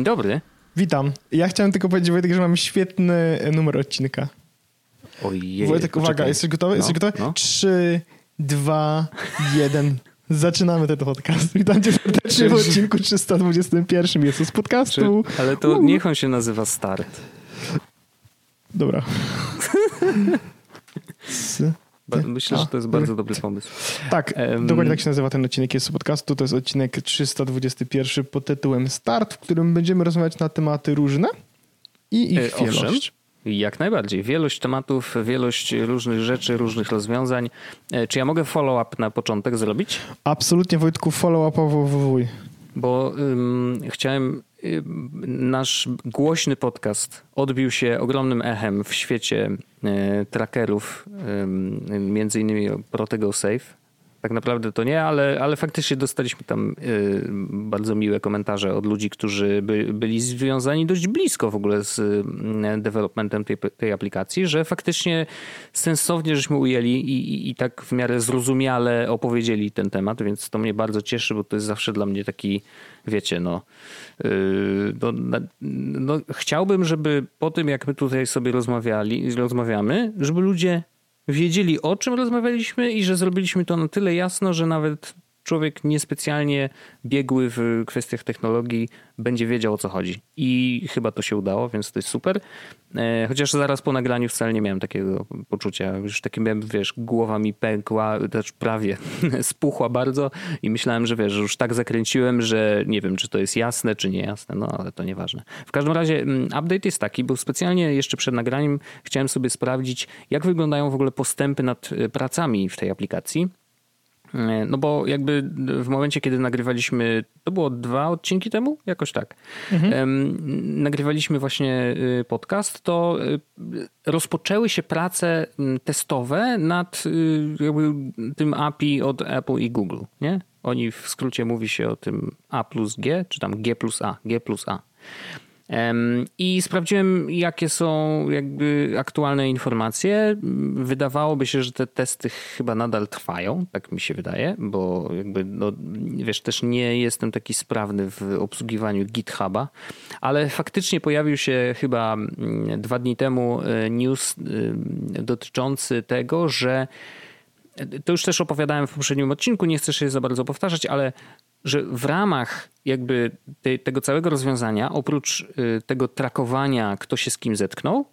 Dzień dobry. Witam. Ja chciałem tylko powiedzieć, Wojtek, że mamy świetny numer odcinka. Ojej. Wojtek, uwaga, jesteś gotowy? No, jesteś gotowy? No. Trzy, dwa, jeden. Zaczynamy ten podcast. Witam cię serdecznie w odcinku 321 jest z podcastu. Ale to uh. niech on się nazywa Start. Dobra. Myślę, że to jest bardzo dobry pomysł. Tak, um, dokładnie tak się nazywa ten odcinek jest podcastu. To jest odcinek 321 pod tytułem Start, w którym będziemy rozmawiać na tematy różne i ich e, wielość. Owszem. Jak najbardziej. Wielość tematów, wielość różnych rzeczy, różnych rozwiązań. E, czy ja mogę follow-up na początek zrobić? Absolutnie, Wojtku, follow-upowuj. Bo um, chciałem nasz głośny podcast odbił się ogromnym echem w świecie e, trackerów, między innymi Protego Safe tak naprawdę to nie, ale, ale faktycznie dostaliśmy tam y, bardzo miłe komentarze od ludzi, którzy by, byli związani dość blisko w ogóle z y, developmentem tej, tej aplikacji, że faktycznie sensownie żeśmy ujęli i, i, i, tak w miarę zrozumiale opowiedzieli ten temat, więc to mnie bardzo cieszy, bo to jest zawsze dla mnie taki, wiecie, no, yy, no, no chciałbym, żeby po tym, jak my tutaj sobie rozmawiali, rozmawiamy, żeby ludzie wiedzieli o czym rozmawialiśmy i że zrobiliśmy to na tyle jasno, że nawet człowiek niespecjalnie biegły w kwestiach technologii będzie wiedział o co chodzi. I chyba to się udało, więc to jest super. E, chociaż zaraz po nagraniu wcale nie miałem takiego poczucia. Już takie miałem, wiesz, głowa mi pękła, też prawie spuchła bardzo i myślałem, że wiesz, już tak zakręciłem, że nie wiem, czy to jest jasne, czy nie jasne, no ale to nieważne. W każdym razie mm, update jest taki, bo specjalnie jeszcze przed nagraniem chciałem sobie sprawdzić, jak wyglądają w ogóle postępy nad e, pracami w tej aplikacji no bo jakby w momencie, kiedy nagrywaliśmy, to było dwa odcinki temu, jakoś tak, mhm. nagrywaliśmy właśnie y, podcast, to y, rozpoczęły się prace testowe nad y, jakby tym API od Apple i Google, nie? Oni w skrócie mówi się o tym A plus G, czy tam G plus A, G plus A. I sprawdziłem, jakie są jakby aktualne informacje. Wydawałoby się, że te testy chyba nadal trwają, tak mi się wydaje, bo jakby, no, wiesz, też nie jestem taki sprawny w obsługiwaniu GitHuba, ale faktycznie pojawił się chyba mm, dwa dni temu e, news dotyczący tego, że to już też opowiadałem w poprzednim odcinku, nie chcę się za bardzo powtarzać, ale że w ramach jakby te, tego całego rozwiązania, oprócz y, tego trakowania, kto się z kim zetknął,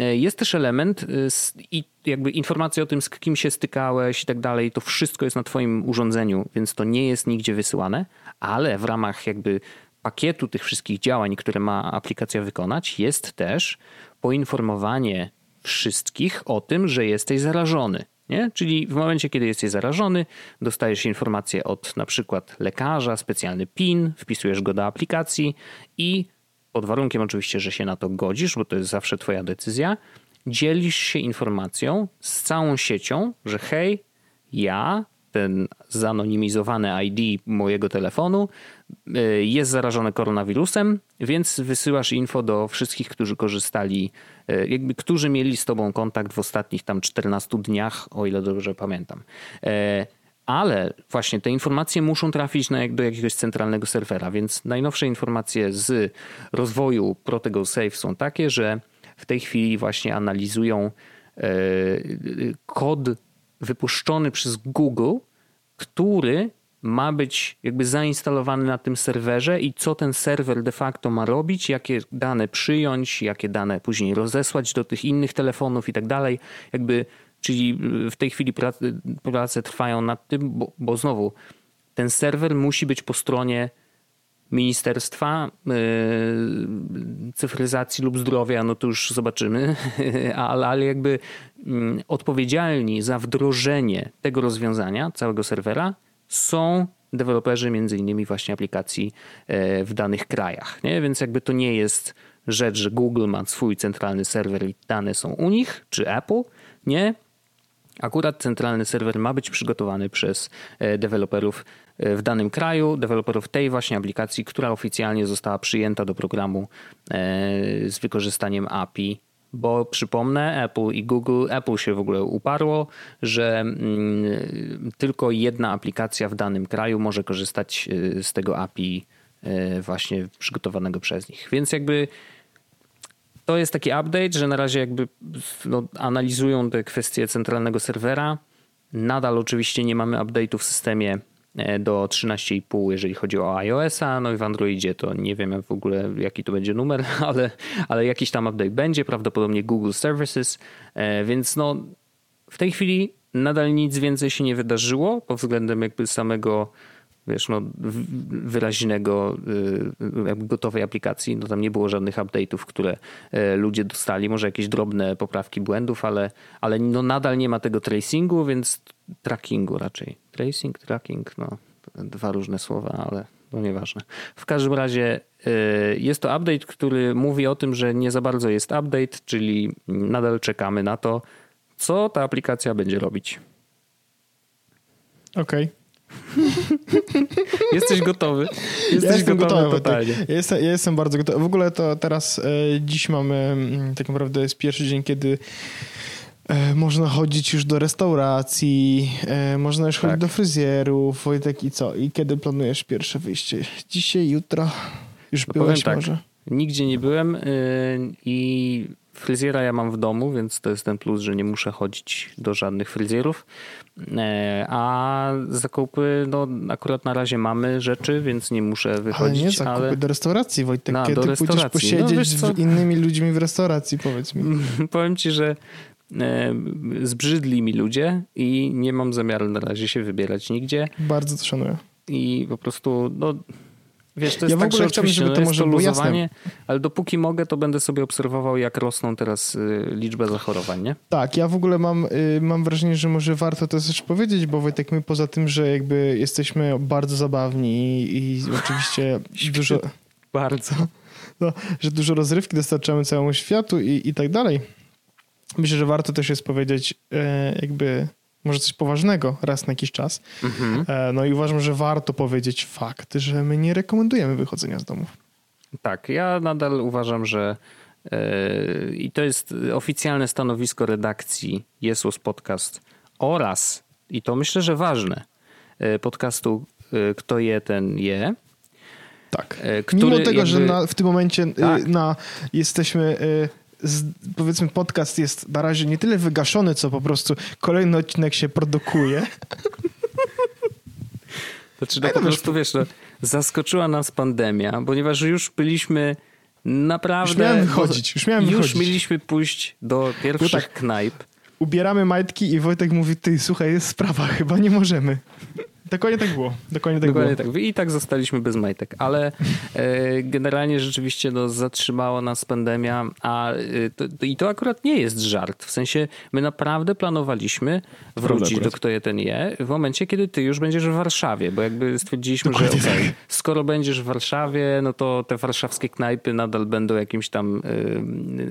y, jest też element y, i jakby informacja o tym, z kim się stykałeś i tak dalej, to wszystko jest na twoim urządzeniu, więc to nie jest nigdzie wysyłane, ale w ramach jakby pakietu tych wszystkich działań, które ma aplikacja wykonać, jest też poinformowanie wszystkich o tym, że jesteś zarażony. Nie? Czyli w momencie, kiedy jesteś zarażony, dostajesz informację od na przykład lekarza, specjalny PIN, wpisujesz go do aplikacji i pod warunkiem oczywiście, że się na to godzisz, bo to jest zawsze Twoja decyzja, dzielisz się informacją z całą siecią, że hej, ja ten zanonimizowany ID mojego telefonu y, jest zarażony koronawirusem, więc wysyłasz info do wszystkich, którzy korzystali, y, jakby którzy mieli z tobą kontakt w ostatnich tam 14 dniach, o ile dobrze pamiętam. Y, ale właśnie te informacje muszą trafić na, do jakiegoś centralnego serwera, więc najnowsze informacje z rozwoju Protego Safe są takie, że w tej chwili właśnie analizują kod wypuszczony przez Google, który ma być jakby zainstalowany na tym serwerze i co ten serwer de facto ma robić, jakie dane przyjąć, jakie dane później rozesłać do tych innych telefonów i tak dalej. Jakby, czyli w tej chwili prace, prace trwają nad tym, bo, bo znowu ten serwer musi być po stronie Ministerstwa yy, Cyfryzacji lub Zdrowia, no to już zobaczymy, ale, ale jakby yy, odpowiedzialni za wdrożenie tego rozwiązania, całego serwera, są deweloperzy między innymi właśnie aplikacji yy, w danych krajach. Nie? Więc jakby to nie jest rzecz, że Google ma swój centralny serwer i dane są u nich, czy Apple. Nie. Akurat centralny serwer ma być przygotowany przez yy, deweloperów w danym kraju, deweloperów tej właśnie aplikacji, która oficjalnie została przyjęta do programu e, z wykorzystaniem API bo przypomnę, Apple i Google, Apple się w ogóle uparło, że mm, tylko jedna aplikacja w danym kraju może korzystać e, z tego API właśnie przygotowanego przez nich. Więc jakby to jest taki update, że na razie jakby no, analizują te kwestie centralnego serwera. Nadal oczywiście nie mamy update'u w systemie e, do 13,5, jeżeli chodzi o iOS-a, no i w Androidzie to nie wiem w ogóle jaki to będzie numer, ale, ale jakiś tam update będzie, prawdopodobnie Google Services, e, więc no w tej chwili nadal nic więcej się nie wydarzyło pod względem jakby samego wiesz, no, wyraźnego, jakby gotowej aplikacji. No tam nie było żadnych update'ów, które e, ludzie dostali, może jakieś drobne poprawki błędów, ale, ale no nadal nie ma tego tracingu, więc trackingu raczej. Tracing, tracking, no dwa różne słowa, ale no nieważne. W każdym razie e, jest to update, który mówi o tym, że nie za bardzo jest update, czyli nadal czekamy na to, co ta aplikacja będzie robić. Okej. Okay. Jesteś gotowy? Jesteś ja jestem gotowy, gotowy totalnie. Ja jestem, ja jestem bardzo gotowy. W ogóle to teraz, e, dziś mamy, mm, tak naprawdę jest pierwszy dzień, kiedy można chodzić już do restauracji, e, można już tak. chodzić do fryzjerów, Wojtek i co? I kiedy planujesz pierwsze wyjście? Dzisiaj, jutro? Już no byłeś tak, może? Nigdzie nie byłem y, i fryzjera ja mam w domu, więc to jest ten plus, że nie muszę chodzić do żadnych fryzjerów. E, a zakupy, no akurat na razie mamy rzeczy, więc nie muszę wychodzić. Ale nie zakupy ale... do restauracji, Wojtek. No, Kiedy do restauracji. pójdziesz posiedzieć no, z innymi ludźmi w restauracji, powiedz mi. Powiem ci, że e, zbrzydli mi ludzie i nie mam zamiaru na razie się wybierać nigdzie. Bardzo to szanuję. I po prostu, no Wiesz, to jest ja tak, w ogóle chciałbym, żeby to no może to luzowanie, ale dopóki mogę, to będę sobie obserwował, jak rosną teraz y, liczby zachorowań, nie? Tak, ja w ogóle mam, y, mam wrażenie, że może warto to też powiedzieć, bo Wojtek, my poza tym, że jakby jesteśmy bardzo zabawni i, i oczywiście dużo... Bardzo. No, że dużo rozrywki dostarczamy całemu światu i, i tak dalej. Myślę, że warto też jest powiedzieć e, jakby może coś poważnego raz na jakiś czas. Mhm. E, no i uważam, że warto powiedzieć fakt, że my nie rekomendujemy wychodzenia z domów. Tak, ja nadal uważam, że yy, i to jest oficjalne stanowisko redakcji Jesus Podcast oraz, i to myślę, że ważne, podcastu yy, Kto je, ten je. Tak. Który Mimo tego, jakby... że na, w tym momencie tak. na, jesteśmy powiedzmy podcast jest na razie nie tyle wygaszony, co po prostu kolejny odcinek się produkuje. Znaczy, no, po prostu wiesz, no, zaskoczyła nas pandemia, ponieważ już byliśmy naprawdę... Już miałem wychodzić, już miałem Już wychodzić. mieliśmy pójść do pierwszych tak, knajp. Ubieramy majtki i Wojtek mówi, ty, słuchaj, jest sprawa, chyba nie możemy. Dokładnie tak było. Dokładnie tak Dokładnie było. Tak. I tak zostaliśmy bez majtek, ale e, generalnie rzeczywiście no, zatrzymała nas pandemia, a e, to, to, i to akurat nie jest żart. W sensie my naprawdę planowaliśmy wrócić do Kto je ten je w momencie, kiedy ty już będziesz w Warszawie, bo jakby stwierdziliśmy, Dokładnie że okay, tak. skoro będziesz w Warszawie, no to te warszawskie knajpy nadal będą jakimś tam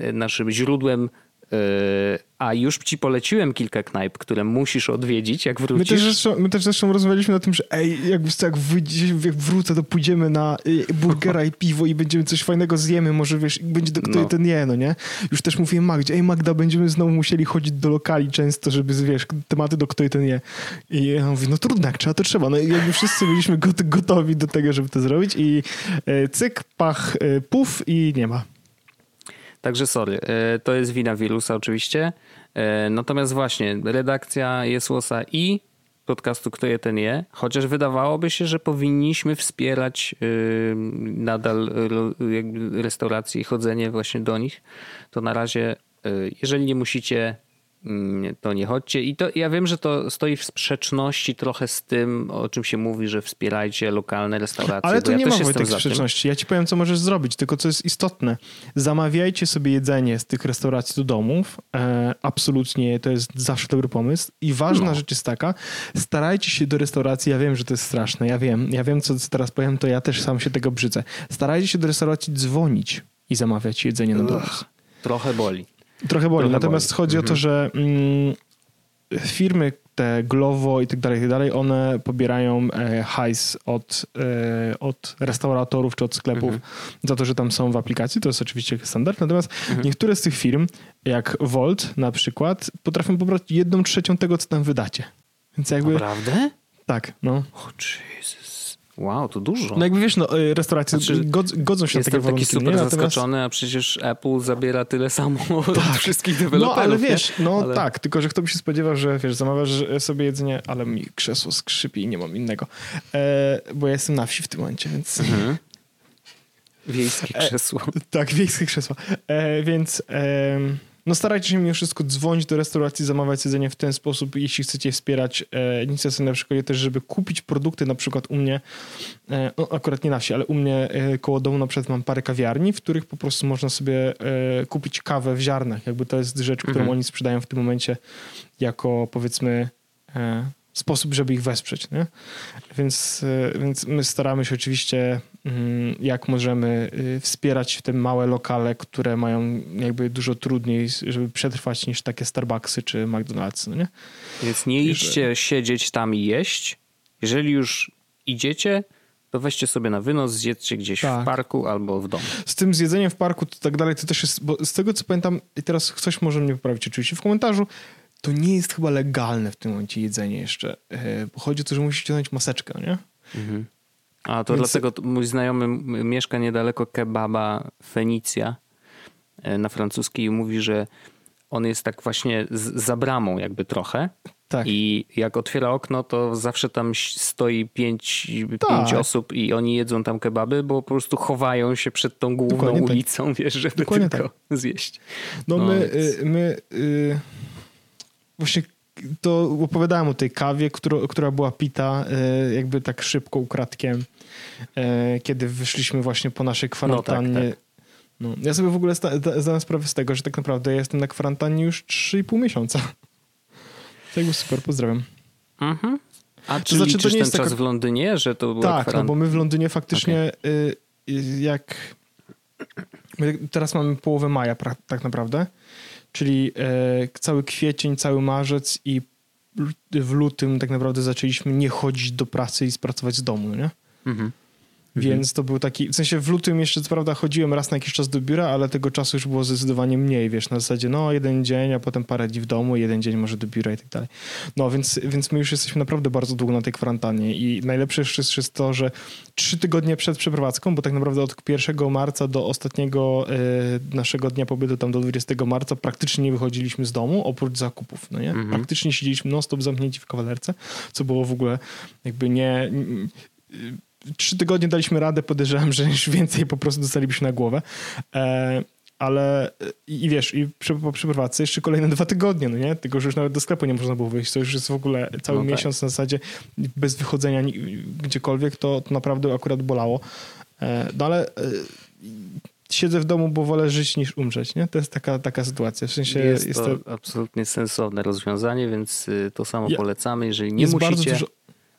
e, naszym źródłem E, a już ci poleciłem kilka knajp, które musisz odwiedzić, jak wrócisz. My też zresztą, my też zresztą rozmawialiśmy o tym, że ej, jak, jak, wyjdzie, jak wrócę, to pójdziemy na y, burgera i piwo i będziemy coś fajnego zjemy, może wiesz, będzie do kto no. ten nie, no nie? Już też mówię Magdzie, ej Magda, będziemy znowu musieli chodzić do lokali często, żeby, wiesz, tematy do kto ten nie. I ja mówię, no trudno, jak trzeba, to trzeba. No i jakby wszyscy byliśmy gotowi do tego, żeby to zrobić i e, cyk, pach, e, puf i nie ma. Także sorry, e, to jest wina wirusa oczywiście. E, natomiast właśnie redakcja Jesłosa i podcastu Kto je, ten je, chociaż wydawałoby się, że powinniśmy wspierać e, nadal restauracje i chodzenie właśnie do nich, to na razie, jeżeli nie musicie to nie chodźcie. I to ja wiem, że to stoi w sprzeczności trochę z tym, o czym się mówi, że wspierajcie lokalne restauracje. Ale to ja nie ma Wojtek sprzeczności. Ja ci powiem, co możesz zrobić, tylko co jest istotne. Zamawiajcie sobie jedzenie z tych restauracji do domów. E, absolutnie to jest zawsze dobry pomysł. I ważna no. rzecz jest taka, starajcie się do restauracji, ja wiem, że to jest straszne, ja wiem, ja wiem, co teraz powiem, to ja też sam się tego brzydzę. Starajcie się do restauracji dzwonić i zamawiać jedzenie na dom. Trochę boli. Trochę boli. Trochę Natomiast boli. chodzi mhm. o to, mhm. że mm, firmy te Glovo i tak dalej, i tak dalej, one pobierają e, hajs od, e, od restauratorów czy od sklepów mhm. za to, że tam są w aplikacji. To jest oczywiście standard. Natomiast mhm. niektóre z tych firm, jak Volt na przykład, potrafią pobrać jedną trzecią tego, co tam wydacie. Więc jakby... Naprawdę? Tak, no. Oh, Jesus. Wow, to dużo. No jakby wiesz, no, y, restauracje znaczy, godzą się na takie warunki. Jestem taki super zaskoczony, a przecież Apple zabiera tyle samo tak. od wszystkich deweloperów. No ale wiesz, no ale... tak, tylko że kto by się spodziewał, że wiesz, zamawiasz sobie jedzenie, ale mi krzesło skrzypi i nie mam innego. E, bo ja jestem na wsi w tym momencie, więc... Mhm. Wiejskie krzesło. E, tak, wiejskie krzesło. E, więc... E, no starajcie się mimo wszystko dzwonić do restauracji, zamawiać jedzenie w ten sposób, jeśli chcecie wspierać e, inicjatywę na przykład też, żeby kupić produkty, na przykład u mnie, e, no akurat nie na wsi, ale u mnie e, koło domu na przykład mam parę kawiarni, w których po prostu można sobie e, kupić kawę w ziarnach. Jakby to jest rzecz, którą mhm. oni sprzedają w tym momencie jako powiedzmy e, sposób, żeby ich wesprzeć. Nie? Więc, e, więc my staramy się oczywiście, mm, jak możemy, y, wspierać te małe lokale, które mają jakby dużo trudniej, żeby przetrwać niż takie Starbucksy czy McDonald'sy. No nie? Więc nie idźcie że... siedzieć tam i jeść. Jeżeli już idziecie, to weźcie sobie na wynos, zjedzcie gdzieś tak. w parku albo w domu. Z tym zjedzeniem w parku to tak dalej, to też jest, bo z tego co pamiętam, i teraz ktoś może mnie poprawić oczywiście w komentarzu, to nie jest chyba legalne w tym momencie jedzenie jeszcze. E, bo chodzi o to, że musisz ściągnąć maseczkę, nie? Mhm. A to Więc... dlatego mój znajomy mieszka niedaleko kebaba Fenicja e, na francuskiej i mówi, że on jest tak właśnie za bramą jakby trochę. Tak. I jak otwiera okno, to zawsze tam stoi pięć, tak. pięć osób i oni jedzą tam kebaby, bo po prostu chowają się przed tą główną Dokładnie tak. ulicą, tak. wiesz, żeby Dokładnie tylko tak. zjeść. No, no my, więc... Y, my y, właśnie to opowiadałem o tej kawie, która, która była pita e, jakby tak szybko, ukradkiem, e, kiedy wyszliśmy właśnie po naszej kwarantannie. No, tak, tak. No, ja sobie w ogóle zdałem sprawę z tego, że tak naprawdę ja jestem na kwarantannie już 3,5 miesiąca. Tak jakby super, pozdrawiam. Mhm. A czy to znaczy, to nie jest ten czas taka... w Londynie, że to była Tak, no bo my w Londynie faktycznie okay. y, jak... Teraz mamy połowę maja tak naprawdę czyli e, cały kwiecień, cały marzec i w lutym tak naprawdę zaczęliśmy nie chodzić do pracy i spracować z domu, nie? Mhm. Mhm. Więc to był taki, w sensie w lutym jeszcze co prawda chodziłem raz na jakiś czas do biura, ale tego czasu już było zdecydowanie mniej, wiesz, na zasadzie no jeden dzień, a potem parę dni w domu, jeden dzień może do biura i tak dalej. No więc, więc my już jesteśmy naprawdę bardzo długo na tej kwarantannie i najlepsze jeszcze jest to, że trzy tygodnie przed przeprowadzką, bo tak naprawdę od 1 marca do ostatniego y, naszego dnia pobytu, tam do 20 marca praktycznie nie wychodziliśmy z domu, oprócz zakupów, no nie? Mhm. Praktycznie siedzieliśmy non-stop zamknięci w kawalerce, co było w ogóle jakby nie trzy tygodnie daliśmy radę, podejrzewam, że już więcej po prostu dostalibyśmy na głowę. E, ale i wiesz, i przy, po przeprowadzce jeszcze kolejne dwa tygodnie, no nie? Tylko, że już nawet do sklepu nie można było wyjść. To już jest w ogóle cały no tak. miesiąc na zasadzie bez wychodzenia gdziekolwiek, to, to naprawdę akurat bolało. E, no ale e, siedzę w domu, bo wolę żyć niż umrzeć, nie? To jest taka, taka sytuacja. W sensie jest, jest to, to, absolutnie sensowne rozwiązanie, więc y, to samo polecamy. Jeżeli nie musicie... Bardzo dużo...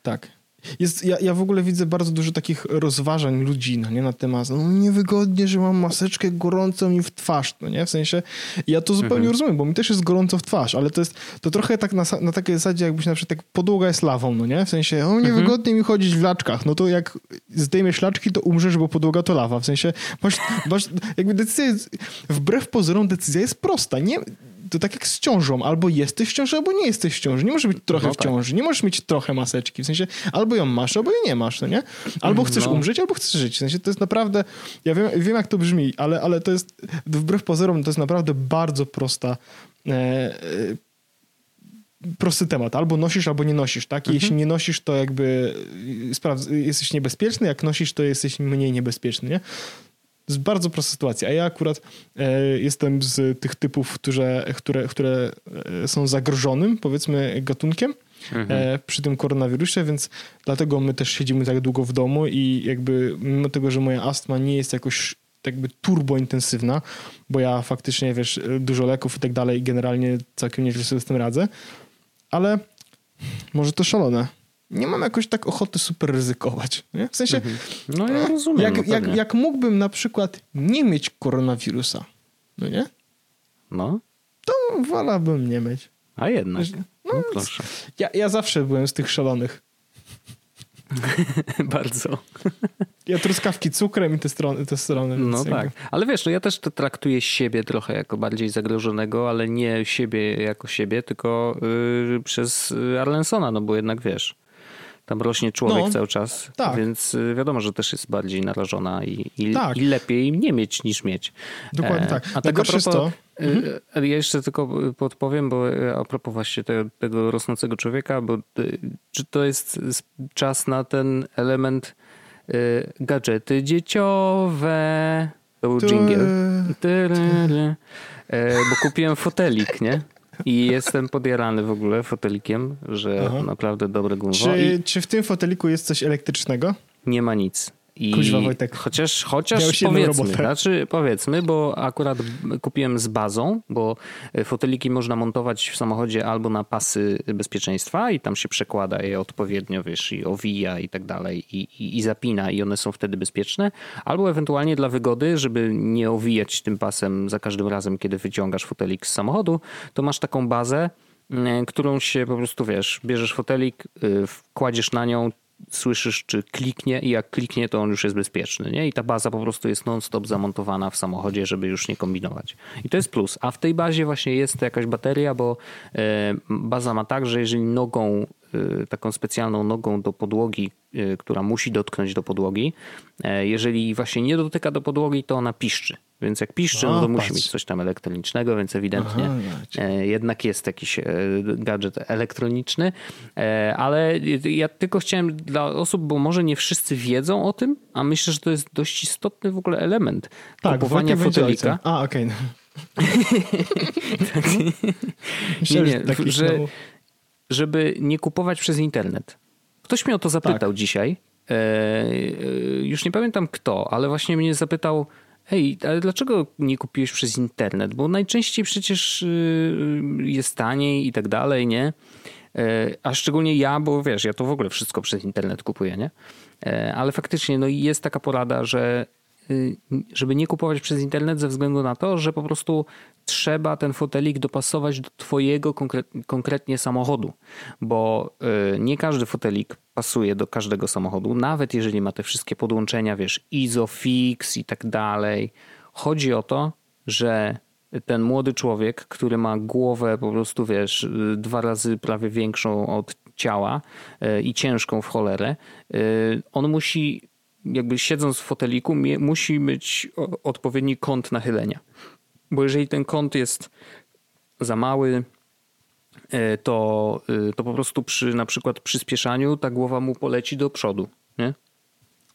Tak. Jest, ja, ja w ogóle widzę bardzo dużo takich rozważań ludzi no nie, na temat, no niewygodnie, że mam maseczkę gorącą mi w twarz, no nie, w sensie, ja to zupełnie mhm. rozumiem, bo mi też jest gorąco w twarz, ale to jest, to trochę tak na, na takiej zasadzie, jakbyś na przykład tak podłoga jest lawą, no nie, w sensie, o niewygodnie mhm. mi chodzić w laczkach, no to jak zdejmiesz laczki, to umrzesz, bo podłoga to lawa, w sensie, masz, masz jakby decyzja jest, wbrew pozorom decyzja jest prosta, nie, to tak jak z ciążą, albo jesteś w ciąży, albo nie jesteś w ciąży. Nie możesz być trochę no tak. w ciąży, nie możesz mieć trochę maseczki. W sensie albo ją masz, albo jej nie masz, no nie? Albo chcesz no. umrzeć, albo chcesz żyć. W sensie to jest naprawdę, ja wiem, wiem jak to brzmi, ale, ale to jest, wbrew pozorom, to jest naprawdę bardzo prosta e, e, prosty temat. Albo nosisz, albo nie nosisz, tak? Mhm. Jeśli nie nosisz, to jakby e, jesteś niebezpieczny, jak nosisz, to jesteś mniej niebezpieczny, nie? To jest bardzo prosta sytuacja. A ja akurat e, jestem z tych typów, które, które, które są zagrożonym, powiedzmy, gatunkiem. Mhm. E, przy tym koronawirusie, więc dlatego my też siedzimy tak długo w domu i jakby mimo tego, że moja astma nie jest jakoś jakby turbo intensywna, bo ja faktycznie, wiesz, dużo leków i tak dalej i generalnie całkiem nieźle sobie z tym radzę, ale może to szalone nie mam jakoś tak ochoty super ryzykować. Nie? W sensie, mhm. no ja rozumiem. Jak, no jak, jak mógłbym na przykład nie mieć koronawirusa, no nie? No. To wolałbym nie mieć. A jednak. No, no proszę. Ja, ja zawsze byłem z tych szalonych. Bardzo. Ja truskawki cukrem i te strony. Te strony no tak. Jakby... Ale wiesz, no ja też to traktuję siebie trochę jako bardziej zagrożonego, ale nie siebie jako siebie, tylko yy, przez Arlensona, no bo jednak wiesz Tam rośnie człowiek no, cały czas, tak. więc y, wiadomo, że też jest bardziej narażona i, i, tak. i lepiej nie mieć niż mieć. Dokładnie e, tak. A tak a propos, to... Mhm. Ja jeszcze tylko podpowiem, bo a propos właśnie tego, tego rosnącego człowieka, bo czy to jest czas na ten element y, gadżety dzieciowe. To był bo kupiłem fotelik, nie? I jestem podjarany w ogóle fotelikiem, że Aha. naprawdę dobre gumbo. Czy, I... czy w tym foteliku jest coś elektrycznego? Nie ma nic. I Kuźwa, Wojtek. Chociaż, chociaż powiedzmy, znaczy powiedzmy, bo akurat kupiłem z bazą, bo foteliki można montować w samochodzie albo na pasy bezpieczeństwa i tam się przekłada je odpowiednio, wiesz, i owija i tak dalej i, i, i zapina i one są wtedy bezpieczne, albo ewentualnie dla wygody, żeby nie owijać tym pasem za każdym razem, kiedy wyciągasz fotelik z samochodu, to masz taką bazę, mm, którą się po prostu, wiesz, bierzesz fotelik, y, kładziesz na nią, słyszysz, czy kliknie i jak kliknie, to on już jest bezpieczny. Nie? I ta baza po prostu jest non-stop zamontowana w samochodzie, żeby już nie kombinować. I to jest plus. A w tej bazie właśnie jest jakaś bateria, bo e, baza ma tak, że jeżeli nogą, e, taką specjalną nogą do podłogi, e, która musi dotknąć do podłogi, jeżeli właśnie nie dotyka do podłogi, to ona piszczy. Więc jak piszczy, no to musi mieć coś tam elektronicznego, więc ewidentnie Aha, e, jednak jest jakiś e, gadżet elektroniczny. E, ale ja tylko chciałem dla osób, bo może nie wszyscy wiedzą o tym, a myślę, że to jest dość istotny w ogóle element tak, kupowania fotelika. A, okej. Okay. tak. nie, nie, że, żeby nie kupować przez internet. Ktoś mnie o to zapytał tak. dzisiaj. Już nie pamiętam kto, ale właśnie mnie zapytał, Hej, ale dlaczego nie kupiłeś przez internet? Bo najczęściej przecież y, jest taniej i tak dalej, nie? E, a szczególnie ja, bo wiesz, ja to w ogóle wszystko przez internet kupuję, nie? E, ale faktycznie no jest taka porada, że y, żeby nie kupować przez internet ze względu na to, że po prostu trzeba ten fotelik dopasować do twojego konkretnie samochodu, bo y, nie każdy fotelik pasuje do każdego samochodu, nawet jeżeli ma te wszystkie podłączenia, wiesz, Isofix i tak dalej. Chodzi o to, że ten młody człowiek, który ma głowę po prostu, wiesz, dwa razy prawie większą od ciała y, i ciężką w cholerę, y, on musi, jakby siedząc w foteliku, musi mieć odpowiedni kąt nachylenia. Bo jeżeli ten kąt jest za mały, e, to, e, to po prostu przy na przykład przyspieszaniu ta głowa mu poleci do przodu, nie?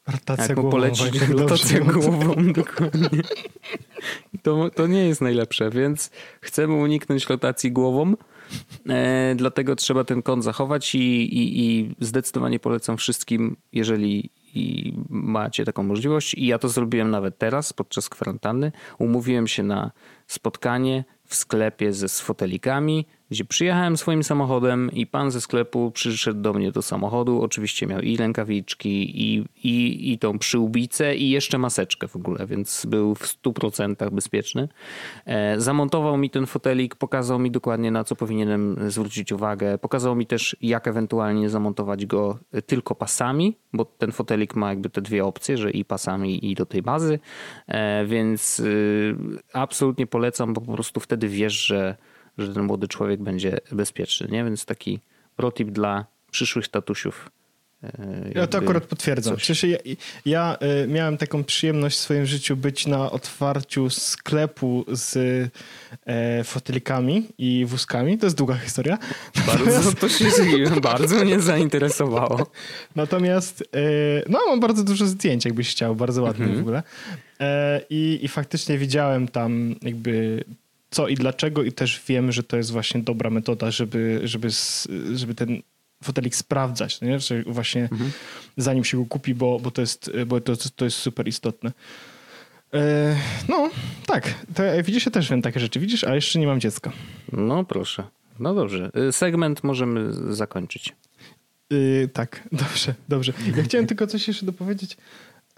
Rotacja Jak mu poleci rotacja głową, dokładnie. To, to nie jest najlepsze, więc chcemy uniknąć rotacji głową, e, dlatego trzeba ten kąt zachować i, i, i zdecydowanie polecam wszystkim, jeżeli i macie taką możliwość. I ja to zrobiłem nawet teraz, podczas kwarantanny. Umówiłem się na spotkanie w sklepie ze z fotelikami, gdzie przyjechałem swoim samochodem i pan ze sklepu przyszedł do mnie do samochodu. Oczywiście miał i rękawiczki, i, i, i tą przyłbicę, i jeszcze maseczkę w ogóle, więc był w 100% bezpieczny. E, zamontował mi ten fotelik, pokazał mi dokładnie na co powinienem zwrócić uwagę. Pokazał mi też, jak ewentualnie zamontować go tylko pasami, bo ten fotelik ma jakby te dwie opcje, że i pasami, i do tej bazy, e, więc y, absolutnie polecam, bo po prostu wtedy wiesz, że że ten młody człowiek będzie bezpieczny, nie? Więc taki protip dla przyszłych tatusiów. E, ja to akurat potwierdzam. W sensie ja, ja, e, miałem taką przyjemność w swoim życiu być na otwarciu sklepu z e, fotelikami i wózkami. To jest długa historia. Bardzo to się bardzo mnie zainteresowało. Natomiast e, no mam bardzo dużo zdjęć, jakbyś chciał, bardzo ładnie mhm. w ogóle. E, i, I faktycznie widziałem tam jakby co i dlaczego i też wiem, że to jest właśnie dobra metoda, żeby, żeby, żeby ten fotelik sprawdzać, nie? Że właśnie mhm. zanim się go kupi, bo, bo, to, jest, bo to, to jest super istotne. E, no, tak. To, widzisz, ja też wiem takie rzeczy. Widzisz, a jeszcze nie mam dziecka. No proszę. No dobrze. E, segment możemy zakończyć. Yy, tak, dobrze, dobrze. Ja chciałem tylko coś jeszcze dopowiedzieć.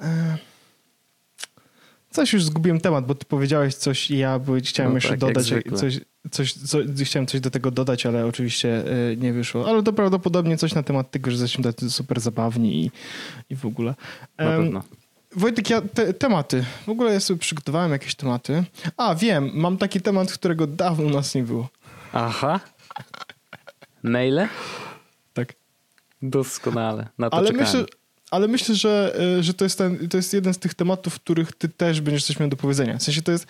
Yy. Coś już zgubiłem temat, bo ty powiedziałeś coś i ja chciałem no jeszcze tak, dodać coś, coś, coś, chciałem coś do tego dodać, ale oczywiście y, nie wyszło. Ale to prawdopodobnie coś na temat tego, że jesteśmy tacy super zabawni i, i w ogóle. Um, Wojtek, ja te, tematy. W ogóle ja sobie przygotowałem jakieś tematy. A, wiem, mam taki temat, którego dawno u nas nie było. Aha. Maile? Tak. Doskonale. Na to Ale czekałem. myślę, ale myślę, że, e, że to, jest ten, to jest jeden z tych tematów, w których ty też będziesz coś miał do powiedzenia. W sensie to jest,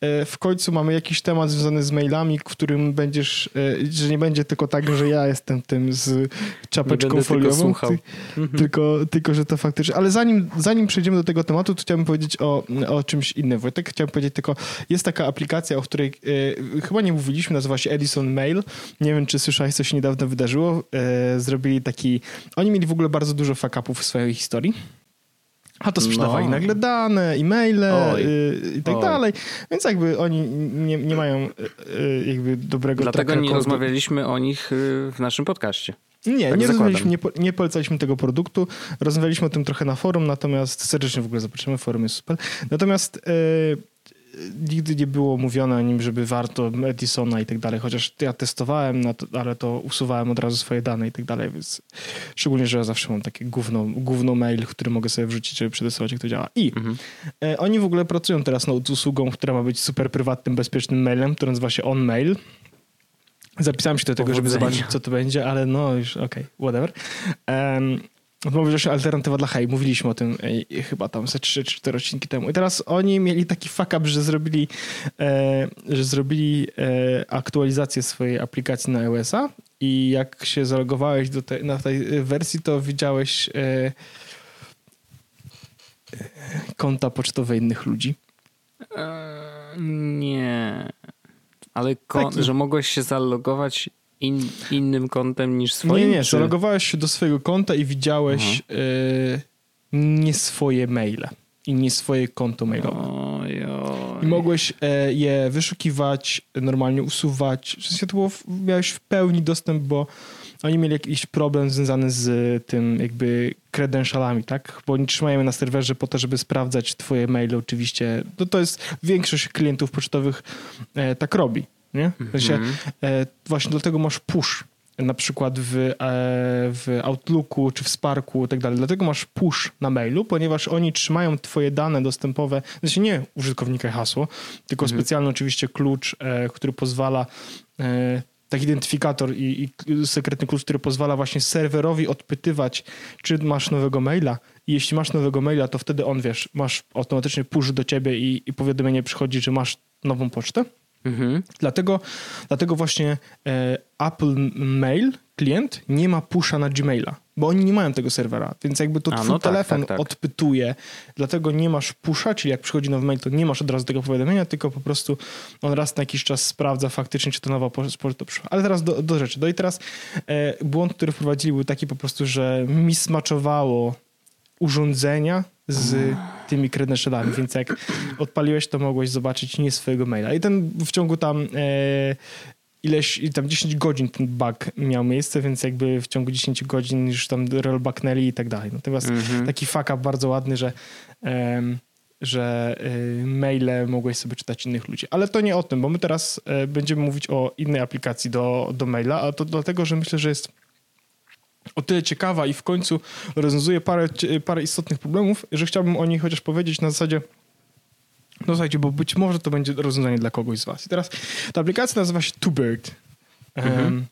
e, w końcu mamy jakiś temat związany z mailami, w którym będziesz, e, że nie będzie tylko tak, że ja jestem tym z czapeczką foliową, ty, mhm. tylko, tylko, że to faktycznie, ale zanim, zanim przejdziemy do tego tematu, to chciałbym powiedzieć o, o czymś innym. Wojtek, chciałbym powiedzieć tylko, jest taka aplikacja, o której e, chyba nie mówiliśmy, nazywa się Edison Mail. Nie wiem, czy słyszałeś, co się niedawno wydarzyło. E, zrobili taki, oni mieli w ogóle bardzo dużo fuck-upów w swojej swojej historii. A to sprzedawali no. nagle dane, e-maile y, i tak Oj. dalej. Więc jakby oni nie, nie mają y, y, jakby dobrego Dlatego nie rozmawialiśmy o nich w naszym podcaście. Nie, tak nie, rozmawialiśmy, nie, nie polecaliśmy tego produktu. Rozmawialiśmy o tym trochę na forum, natomiast serdecznie w ogóle zobaczymy, forum jest super. Natomiast nigdy nie było mówione o nim, żeby warto Edisona i tak dalej, chociaż ja testowałem, to, ale to usuwałem od razu swoje dane i tak dalej, więc szczególnie, że ja zawsze mam takie gówno, gówno mail, który mogę sobie wrzucić, żeby przetestować, jak to działa. I mhm. e, oni w ogóle pracują teraz nad usługą, która ma być super prywatnym, bezpiecznym mailem, który nazywa się OnMail. Zapisałem się do tego, żeby zobaczyć, co to będzie, ale no już okej, okay, whatever. Um, Mówisz, że alternatywa dla Hej, mówiliśmy o tym ej, chyba tam ze 3-4 odcinki temu. I teraz oni mieli taki fuck up, że zrobili, e, że zrobili e, aktualizację swojej aplikacji na iOS-a i jak się zalogowałeś do te, na tej wersji, to widziałeś e, konta pocztowe innych ludzi. E, nie. Ale kon, że mogłeś się zalogować in, innym kontem niż swoim? Nie, nie, czy... zalogowałeś się do swojego konta i widziałeś y, nie swoje maile i nie swoje konto mailowe. Oj, oj. I mogłeś e, je wyszukiwać, normalnie usuwać. W sensie to było, miałeś w pełni dostęp, bo oni mieli jakiś problem związany z tym jakby credentialami, tak? Bo oni trzymają na serwerze po to, żeby sprawdzać twoje maile oczywiście. No to jest większość klientów pocztowych e, tak robi. Nie? W sensie, mm -hmm. e, właśnie dlatego masz push na przykład w, e, w Outlooku czy w Sparku i tak dalej. Dlatego masz push na mailu, ponieważ oni trzymają twoje dane dostępowe, znaczy nie użytkownika i hasło, tylko -hmm. specjalny oczywiście klucz, e, który pozwala e, taki identyfikator i, i, sekretny klucz, który pozwala właśnie serwerowi odpytywać, czy masz nowego maila. I jeśli masz nowego maila, to wtedy on, wiesz, masz automatycznie push do ciebie i, i powiadomienie przychodzi, że masz nową pocztę. Mhm. Dlatego, dlatego właśnie e, Apple Mail, klient, nie ma pusha na Gmaila, bo oni nie mają tego serwera, więc jakby to A, twój no tak, telefon tak, tak, odpytuje, dlatego nie masz pusha, czyli jak przychodzi nowy mail, to nie masz od razu tego powiadomienia, tylko po prostu on raz na jakiś czas sprawdza faktycznie, czy to nowa poczta przyszła. Ale teraz do, do rzeczy. No i teraz e, błąd, który wprowadzili był taki po prostu, że mismaczowało urządzenia z tymi credentialami, więc jak odpaliłeś, to mogłeś zobaczyć nie swojego maila. I ten w ciągu tam e, ileś, tam 10 godzin ten bug miał miejsce, więc jakby w ciągu 10 godzin już tam rollbacknęli i tak dalej. Natomiast mm-hmm. taki fuck up bardzo ładny, że e, że e, maile mogłeś sobie czytać innych ludzi. Ale to nie o tym, bo my teraz e, będziemy mówić o innej aplikacji do, do maila, a to dlatego, że myślę, że jest o tyle ciekawa i w końcu rozwiązuje parę, parę istotnych problemów, że chciałbym o niej chociaż powiedzieć na zasadzie no słuchajcie, bo być może to będzie rozwiązanie dla kogoś z was. I teraz ta aplikacja nazywa się TwoBird. Mhm. Um,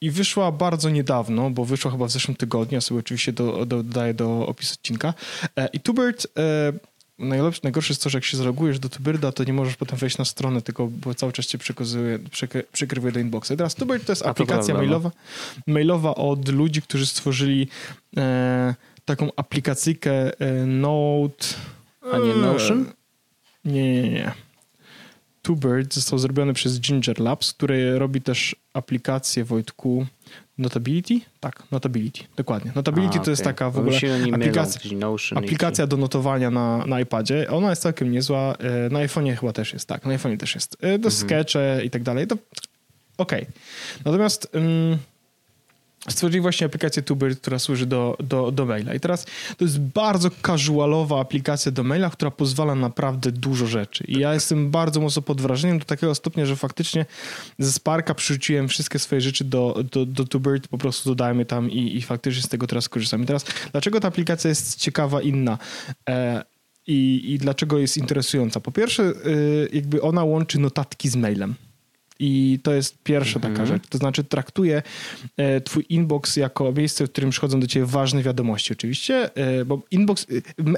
I wyszła bardzo niedawno, bo wyszła chyba w zeszłym tygodniu. Ja sobie oczywiście do, do, dodaję do opisu odcinka. E, I TwoBird e, najlepsze, najgorsze jest to, że jak się zalogujesz do Tubyrda, to nie możesz potem wejść na stronę, tylko bo cały czas cię przekazuje, przykrywuje do inboxa. I teraz Tubyrd to jest aplikacja to mailowa, mailowa od ludzi, którzy stworzyli e, taką aplikacyjkę e, Note... A nie Notion? Nie, nie, nie. Tubird został zrobiony przez Ginger Labs, który robi też aplikację Wojtku Notability? Tak, Notability, dokładnie. Notability A, to okay. jest taka w ogóle aplikacja, aplikacja do notowania na, na iPadzie. Ona jest całkiem niezła. E, na iPhone'ie chyba też jest, tak. Na iPhone'ie też jest. E, do mhm. skecze i tak dalej. To okej. Okay. Natomiast... Um, stworzyli właśnie aplikację Tuber, która służy do, do, do maila. I teraz to jest bardzo casualowa aplikacja do maila, która pozwala na naprawdę dużo rzeczy. I ja jestem bardzo mocno pod wrażeniem do takiego stopnia, że faktycznie ze Sparka przerzuciłem wszystkie swoje rzeczy do, do, do Tubert, po prostu dodałem je tam i, i faktycznie z tego teraz korzystam. I teraz, dlaczego ta aplikacja jest ciekawa, inna? E, i, I dlaczego jest interesująca? Po pierwsze, y, jakby ona łączy notatki z mailem. I to jest pierwsza taka Mhm. rzecz. To znaczy traktuje e, twój inbox jako miejsce, w którym przychodzą do ciebie ważne wiadomości oczywiście, e, bo inbox,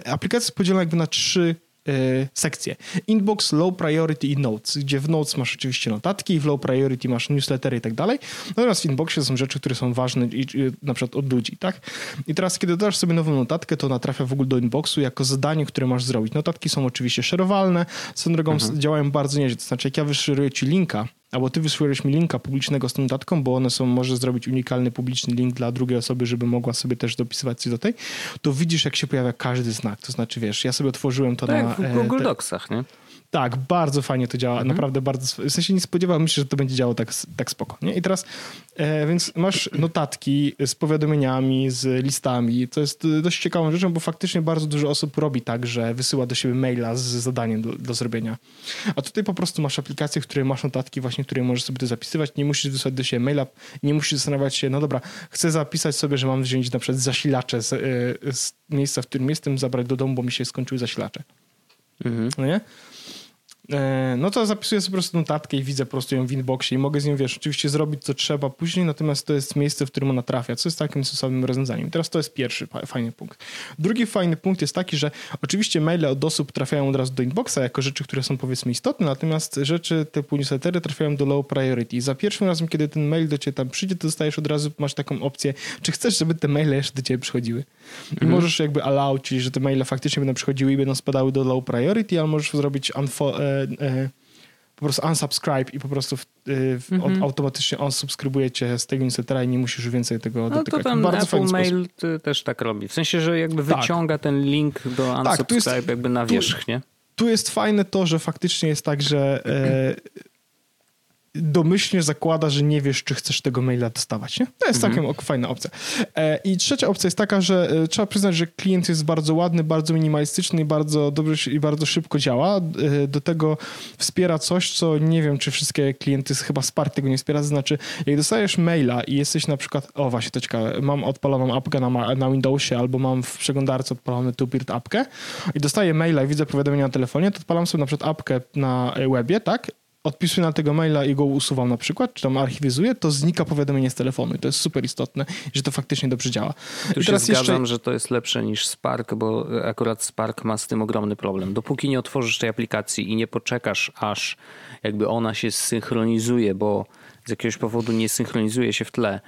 e, aplikacja jest podzielona jakby na trzy e, sekcje. Inbox, low priority i notes, gdzie w notes masz oczywiście notatki, w low priority masz newslettery i tak dalej. Natomiast w inboxie są rzeczy, które są ważne i, i, na przykład od ludzi, tak? I teraz, kiedy dodasz sobie nową notatkę, to ona trafia w ogóle do inboxu jako zadanie, które masz zrobić. Notatki są oczywiście szerowalne, swoją drogą działają bardzo nieźle. To znaczy, jak ja wyszeruję ci linka, albo ty wysyłałeś mi linka publicznego z tą notatką, bo one są, możesz zrobić unikalny publiczny link dla drugiej osoby, żeby mogła sobie też dopisywać coś do tej, to widzisz, jak się pojawia każdy znak. To znaczy, wiesz, ja sobie otworzyłem to Tak, na... w e, Google te- Docsach, nie? Tak, bardzo fajnie to działa, Mhm. naprawdę bardzo, w sensie nie spodziewałem się, że to będzie działało tak, tak spoko, nie? I teraz, e, więc masz notatki z powiadomieniami, z listami, to jest e, dość ciekawą rzeczą, bo faktycznie bardzo dużo osób robi tak, że wysyła do siebie maila z zadaniem do, do zrobienia. A tutaj po prostu masz aplikację, w której masz notatki właśnie, w której możesz sobie to zapisywać, nie musisz wysłać do siebie maila, nie musisz zastanawiać się, no dobra, chcę zapisać sobie, że mam wziąć na przykład zasilacze z, e, z miejsca, w którym jestem, zabrać do domu, bo mi się skończyły zasilacze Mhm. no nie? E, No to zapisuję sobie po prostu notatkę i widzę po prostu ją w inboxie i mogę z nią, wiesz, oczywiście zrobić co trzeba później, natomiast to jest miejsce, w którym ona trafia, co jest takim sensownym rozwiązaniem. Teraz to jest pierwszy fa- fajny punkt. Drugi fajny punkt jest taki, że oczywiście maile od osób trafiają od razu do inboxa jako rzeczy, które są powiedzmy istotne, natomiast rzeczy typu newslettery trafiają do low priority. I za pierwszym razem, kiedy ten mail do ciebie tam przyjdzie, to dostajesz od razu, masz taką opcję, czy chcesz, żeby te maile jeszcze do ciebie przychodziły. I możesz jakby allow, czyli że te maile faktycznie będą przychodziły i będą spadały do low priority, ale możesz zrobić unfo- e, e, po prostu unsubscribe i po prostu w, e, w, Mhm. automatycznie unsubskrybuje cię z tego newslettera i nie musisz już więcej tego No to dotykać. tam Bardzo Apple. Mail y, też tak robi. W sensie, że jakby Tak. wyciąga ten link do Tak, tu jest- unsubscribe jakby na tu- wierzchnię. Tu jest fajne to, że faktycznie jest tak, że e, domyślnie zakłada, że nie wiesz, czy chcesz tego maila dostawać. Nie? To jest Mhm. całkiem fajna opcja. E, I trzecia opcja jest taka, że e, trzeba przyznać, że klient jest bardzo ładny, bardzo minimalistyczny i bardzo dobrze i bardzo szybko działa. E, Do tego wspiera coś, co nie wiem, czy wszystkie klienty, chyba Spark tego nie wspiera. To znaczy, jak dostajesz maila i jesteś na przykład, o właśnie, to ciekawe, mam odpaloną apkę na, na Windowsie albo mam w przeglądarce odpalony Tupirt apkę i dostaję maila i widzę powiadomienia na telefonie, to odpalam sobie na przykład apkę na webie, tak? Odpisuję na tego maila i go usuwam na przykład, czy tam archiwizuję, to znika powiadomienie z telefonu i to jest super istotne, że to faktycznie dobrze działa. Tu I się zgadzam, że to jest lepsze niż Spark, bo akurat Spark ma z tym ogromny problem. Dopóki nie otworzysz tej aplikacji i nie poczekasz, aż jakby ona się synchronizuje, bo z jakiegoś powodu nie synchronizuje się w tle,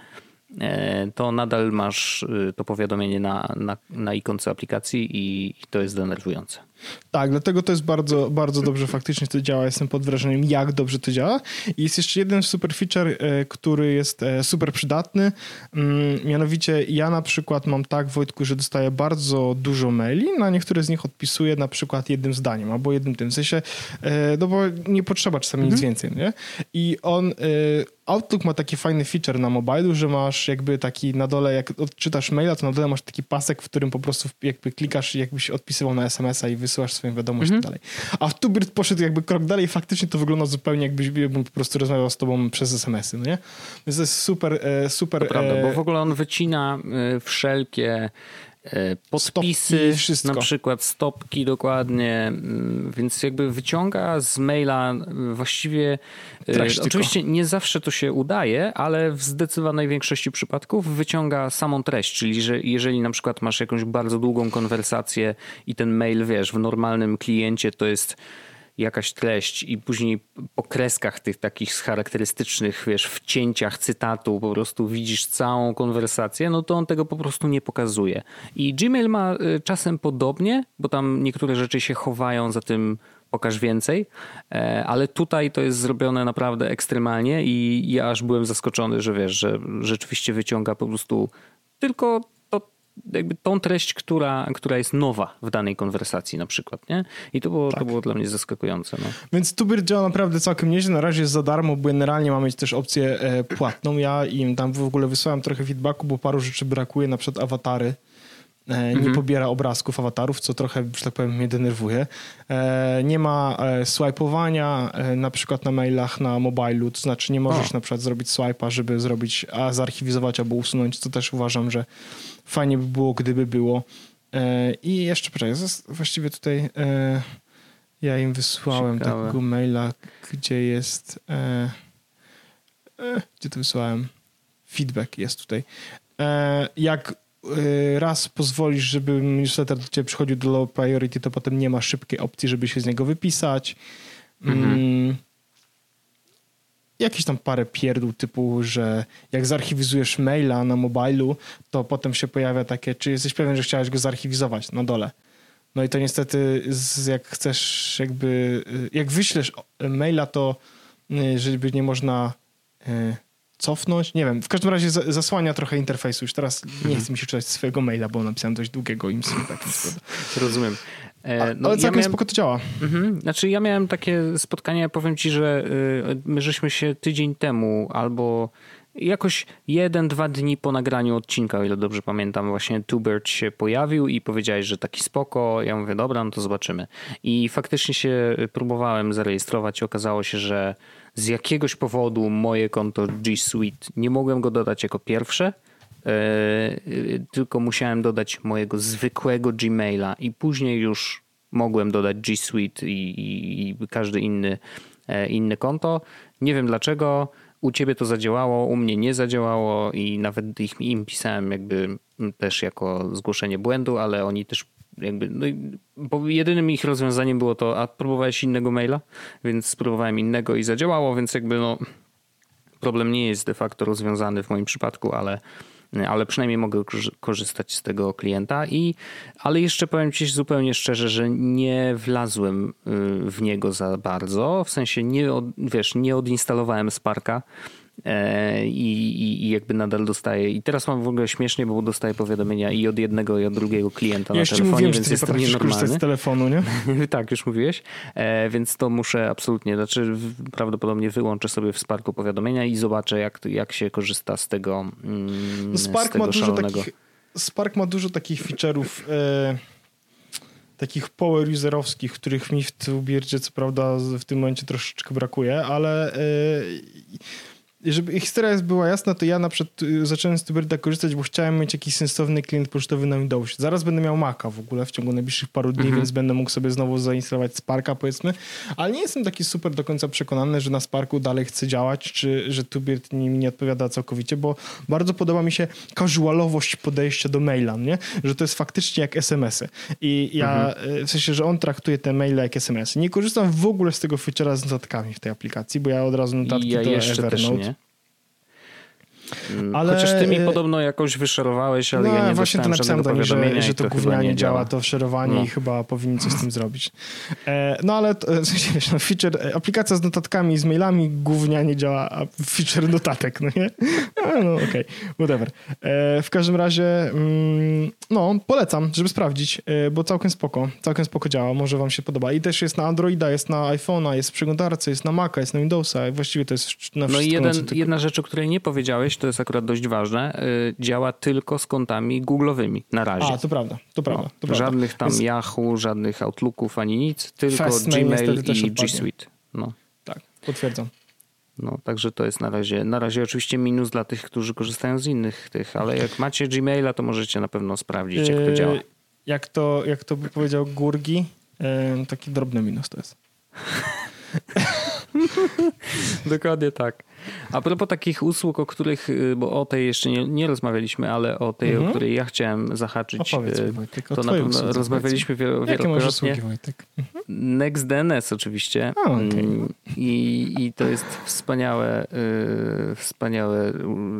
e, to nadal masz y, to powiadomienie na, na, na ikonce aplikacji i, i to jest denerwujące. Tak, dlatego to jest bardzo, bardzo dobrze faktycznie to działa. Jestem pod wrażeniem, jak dobrze to działa. I jest jeszcze jeden super feature, e, który jest e, super przydatny. Mm, Mianowicie ja na przykład mam tak, Wojtku, że dostaję bardzo dużo maili, na niektóre z nich odpisuję na przykład jednym zdaniem albo jednym tym. W sensie, e, no bo nie potrzeba czasami nic więcej, nie? I on... Outlook ma taki fajny feature na mobilu, że masz jakby taki na dole, jak odczytasz maila, to na dole masz taki pasek, w którym po prostu jakby klikasz, jakbyś odpisywał na SMS-a i wysyłasz swoją wiadomość i tak dalej. A w Tubert poszedł jakby krok dalej i faktycznie to wygląda zupełnie jakbyś po prostu rozmawiał z tobą przez SMS-y, no nie? Więc to jest super, e, super... To prawda, e, bo w ogóle on wycina y, wszelkie podpisy, Stopki, wszystko. na przykład stopki dokładnie, y, więc jakby wyciąga z maila y, właściwie, y, Treść tylko. oczywiście nie zawsze to się udaje, ale w zdecydowanej większości przypadków wyciąga samą treść, czyli że jeżeli na przykład masz jakąś bardzo długą konwersację i ten mail, wiesz, w normalnym kliencie to jest jakaś treść i później po kreskach tych takich charakterystycznych, wiesz, wcięciach cytatu po prostu widzisz całą konwersację, no to on tego po prostu nie pokazuje. I Gmail ma y, czasem podobnie, bo tam niektóre rzeczy się chowają za tym pokaż więcej, e, ale tutaj to jest zrobione naprawdę ekstremalnie i ja aż byłem zaskoczony, że wiesz, że rzeczywiście wyciąga po prostu tylko jakby tą treść, która, która jest nowa w danej konwersacji na przykład, nie? I to było, to było dla mnie zaskakujące. No. Więc Tubir działa naprawdę całkiem nieźle. Na razie jest za darmo, bo generalnie mamy też opcję e, płatną. Ja im tam w ogóle wysłałem trochę feedbacku, bo paru rzeczy brakuje, na przykład awatary. E, Nie pobiera obrazków awatarów, co trochę, że tak powiem, mnie denerwuje. E, Nie ma swipeowania na przykład na mailach na mobilu, to znaczy nie możesz O. na przykład zrobić swipe'a, żeby zrobić, a zarchiwizować albo usunąć, co też uważam, że fajnie by było, gdyby było. E, I jeszcze, poczekaj, właściwie tutaj e, ja im wysłałem Ciekawe. takiego maila, gdzie jest... E, gdzie to wysłałem? Feedback jest tutaj. Jak raz pozwolisz, żeby newsletter do ciebie przychodził do low priority, to potem nie ma szybkiej opcji, żeby się z niego wypisać. Mhm. Jakieś tam parę pierdół typu, że jak zarchiwizujesz maila na mobilu, to potem się pojawia takie, czy jesteś pewien, że chciałeś go zarchiwizować na dole. No i to niestety, jak chcesz jakby, y, jak wyślesz maila, to y, żeby nie można y, cofnąć, nie wiem, w każdym razie zasłania trochę interfejsu. Już teraz nie mhm. chcę mi się czytać swojego maila, bo napisałem dość długiego im takim Rozumiem. E, no, ale całkiem ja miałem... spoko to działa. Mhm. Znaczy ja miałem takie spotkanie, powiem ci, że my żeśmy się tydzień temu albo jakoś jeden, dwa dni po nagraniu odcinka, o ile dobrze pamiętam, właśnie Tubert się pojawił i powiedziałeś, że taki spoko. Ja mówię, dobra, no to zobaczymy. I faktycznie się próbowałem zarejestrować i okazało się, że z jakiegoś powodu moje konto G Suite nie mogłem go dodać jako pierwsze, e, tylko musiałem dodać mojego zwykłego Gmaila i później już mogłem dodać G Suite i, i, i każdy inny, e, inny konto. Nie wiem dlaczego u ciebie to zadziałało, u mnie nie zadziałało i nawet ich, im pisałem jakby też jako zgłoszenie błędu, ale oni też jakby, no, bo jedynym ich rozwiązaniem było to, a próbowałeś innego maila, więc spróbowałem innego i zadziałało, więc jakby no problem nie jest de facto rozwiązany w moim przypadku, ale ale przynajmniej mogę korzystać z tego klienta. I, ale jeszcze powiem Ci zupełnie szczerze, że nie wlazłem y, w niego za bardzo. W sensie nie, od, wiesz, nie odinstalowałem Sparka. E, I, i, jakby nadal dostaję. I teraz mam w ogóle śmiesznie, bo dostaję powiadomienia i od jednego, i od drugiego klienta ja na telefonie, mówiłem, więc jest to nienormalne. z telefonu, nie? tak, już mówiłeś. E, więc to muszę absolutnie, znaczy prawdopodobnie wyłączę sobie w Sparku powiadomienia i zobaczę, jak, jak się korzysta z tego mm, no Spark z tego ma dużo takich, Spark ma dużo takich feature'ów e, takich power userowskich, których mi w Tubirdzie co prawda w tym momencie troszeczkę brakuje, ale e, żeby historia była jasna, to ja na przykład y, zacząłem z Tuberda korzystać, bo chciałem mieć jakiś sensowny klient pocztowy na Windowsie. Zaraz będę miał Maca w ogóle w ciągu najbliższych paru dni, mhm. więc będę mógł sobie znowu zainstalować Sparka powiedzmy, ale nie jestem taki super do końca przekonany, że na Sparku dalej chce działać, czy że Tubert mi nie odpowiada całkowicie, bo bardzo podoba mi się casualowość podejścia do maila, nie? Że to jest faktycznie jak SMS-y. I ja. Y, w sensie, że on traktuje te maile jak SMS-y. Nie korzystam w ogóle z tego feature'a z notatkami w tej aplikacji, bo ja od razu notatki ja do Evernote Mm, ale... Chociaż ty mi podobno jakoś wyszerowałeś, ale no, ja nie właśnie to napisałem do nich, że, że to, to gównianie działa, to szerowanie no. i chyba powinni coś z tym zrobić. E, no ale w sensie, wiesz, no, feature, e, aplikacja z notatkami, z mailami gównianie działa, a feature notatek, no nie? A, no okej, okay, whatever. E, w każdym razie mm, no, polecam, żeby sprawdzić, e, bo całkiem spoko, całkiem spoko działa, może wam się podoba. I też jest na Androida, jest na iPhone'a, jest w przeglądarce, jest na Maca, jest na Windowsa, właściwie to jest na wszystko. No i jeden, jedna rzecz, o której nie powiedziałeś, to jest akurat dość ważne, y, działa tylko z kontami Google'owymi na razie. A, to prawda, to prawda. No, to żadnych tam Jest... Yahoo, żadnych Outlooków ani nic, tylko Gmail i G Suite. No. Tak, potwierdzam. No, także to jest na razie, na razie oczywiście minus dla tych, którzy korzystają z innych tych, ale jak macie Gmaila, to możecie na pewno sprawdzić, jak to yy, działa. Jak to, jak to by powiedział Gurgi, yy, taki drobny minus to jest. Dokładnie tak. A propos takich usług, o których, y, bo o tej jeszcze nie, nie rozmawialiśmy, ale o tej, mhm. o której ja chciałem zahaczyć, y, Wojtek, to na pewno rozmawialiśmy wielo, wielokrotnie. Usługi, Wojtek? Mhm. NextDNS oczywiście. A, okay. Mm, I, I to jest wspaniałe, yy, wspaniałe,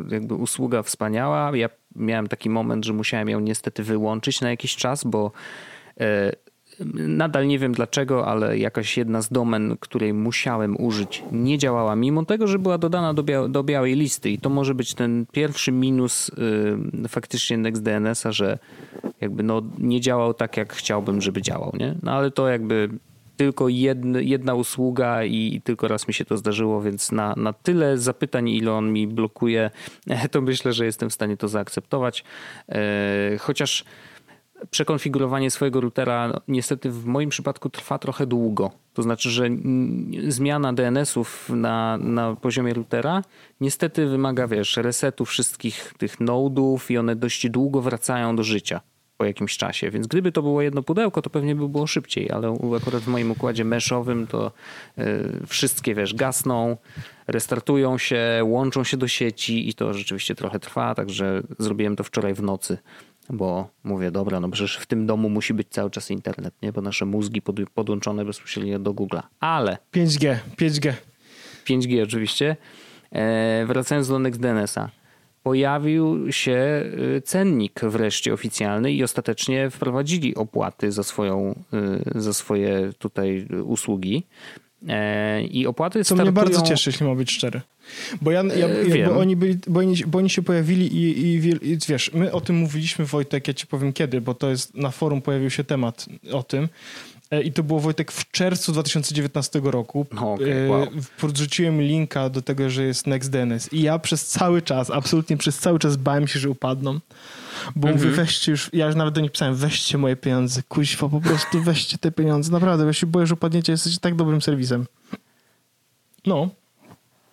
jakby usługa wspaniała. Ja miałem taki moment, że musiałem ją niestety wyłączyć na jakiś czas, bo yy, Nadal nie wiem dlaczego, ale jakaś jedna z domen, której musiałem użyć, nie działała, mimo tego, że była dodana do, bia do białej listy. I to może być ten pierwszy minus yy, faktycznie NextDNS-a, że jakby no, nie działał tak, jak chciałbym, żeby działał. Nie? No ale to jakby tylko jedna, usługa i tylko raz mi się to zdarzyło, więc na, na tyle zapytań, ile on mi blokuje, to myślę, że jestem w stanie to zaakceptować. Yy, chociaż przekonfigurowanie swojego routera niestety w moim przypadku trwa trochę długo. To znaczy, że zmiana DNS-ów na, na poziomie routera niestety wymaga, wiesz, resetu wszystkich tych nodów i one dość długo wracają do życia. po jakimś czasie. Więc gdyby to było jedno pudełko, to pewnie by było szybciej, ale akurat w moim układzie meszowym to y, wszystkie, wiesz, gasną, restartują się, łączą się do sieci i to rzeczywiście trochę trwa, także zrobiłem to wczoraj w nocy bo mówię, dobra, no przecież w tym domu musi być cały czas internet, nie? Bo nasze mózgi pod, podłączone bezpośrednio do Google'a. Ale... 5G, 5G. 5G oczywiście. E, wracając do NextDNS-a. Pojawił się y, cennik wreszcie oficjalny i ostatecznie wprowadzili opłaty za, swoją, y, za swoje tutaj usługi. E, I opłaty Co startują... mnie bardzo cieszy, jeśli ma być szczery. Bo, ja, ja, bo, oni byli, bo, oni, bo oni się pojawili i, i, i, wiesz, my o tym mówiliśmy, Wojtek, ja ci powiem kiedy, bo to jest na forum pojawił się temat o tym. E, I to było Wojtek w czerwcu 2019 roku. No, okay, wow. Podrzuciłem linka do tego, że jest NextDNS. I ja przez cały czas, absolutnie przez cały czas bałem się, że upadną. Bo mówię, mhm. weźcie już, ja już nawet do nich pisałem, weźcie moje pieniądze, kuźwa, po prostu weźcie te pieniądze. Naprawdę, ja się boję, że upadniecie, jesteście tak dobrym serwisem. No.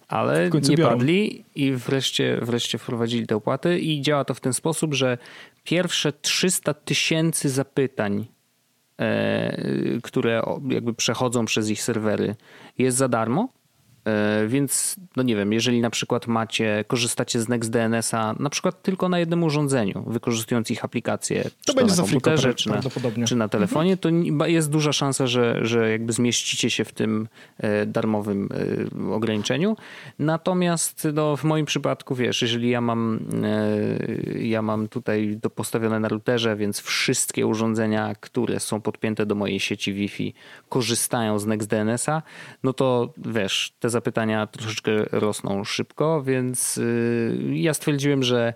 Ale nie biorą. padli i wreszcie, wreszcie wprowadzili te opłaty i działa to w ten sposób, że pierwsze 300 tysięcy zapytań E, które jakby przechodzą przez ich serwery, jest za darmo. E, więc, no nie wiem, jeżeli na przykład macie, korzystacie z NextDNS-a na przykład tylko na jednym urządzeniu, wykorzystując ich aplikację, to czy będzie to na komputerze, czy na, czy na telefonie, to jest duża szansa, że, że jakby zmieścicie się w tym e, darmowym e, ograniczeniu. Natomiast no, w moim przypadku, wiesz, jeżeli ja mam, ja mam tutaj to postawione na routerze, więc wszystkie urządzenia, które są podpięte do mojej sieci Wi-Fi korzystają z NextDNS-a, no to wiesz, te zapytania troszeczkę rosną szybko, więc y, ja stwierdziłem, że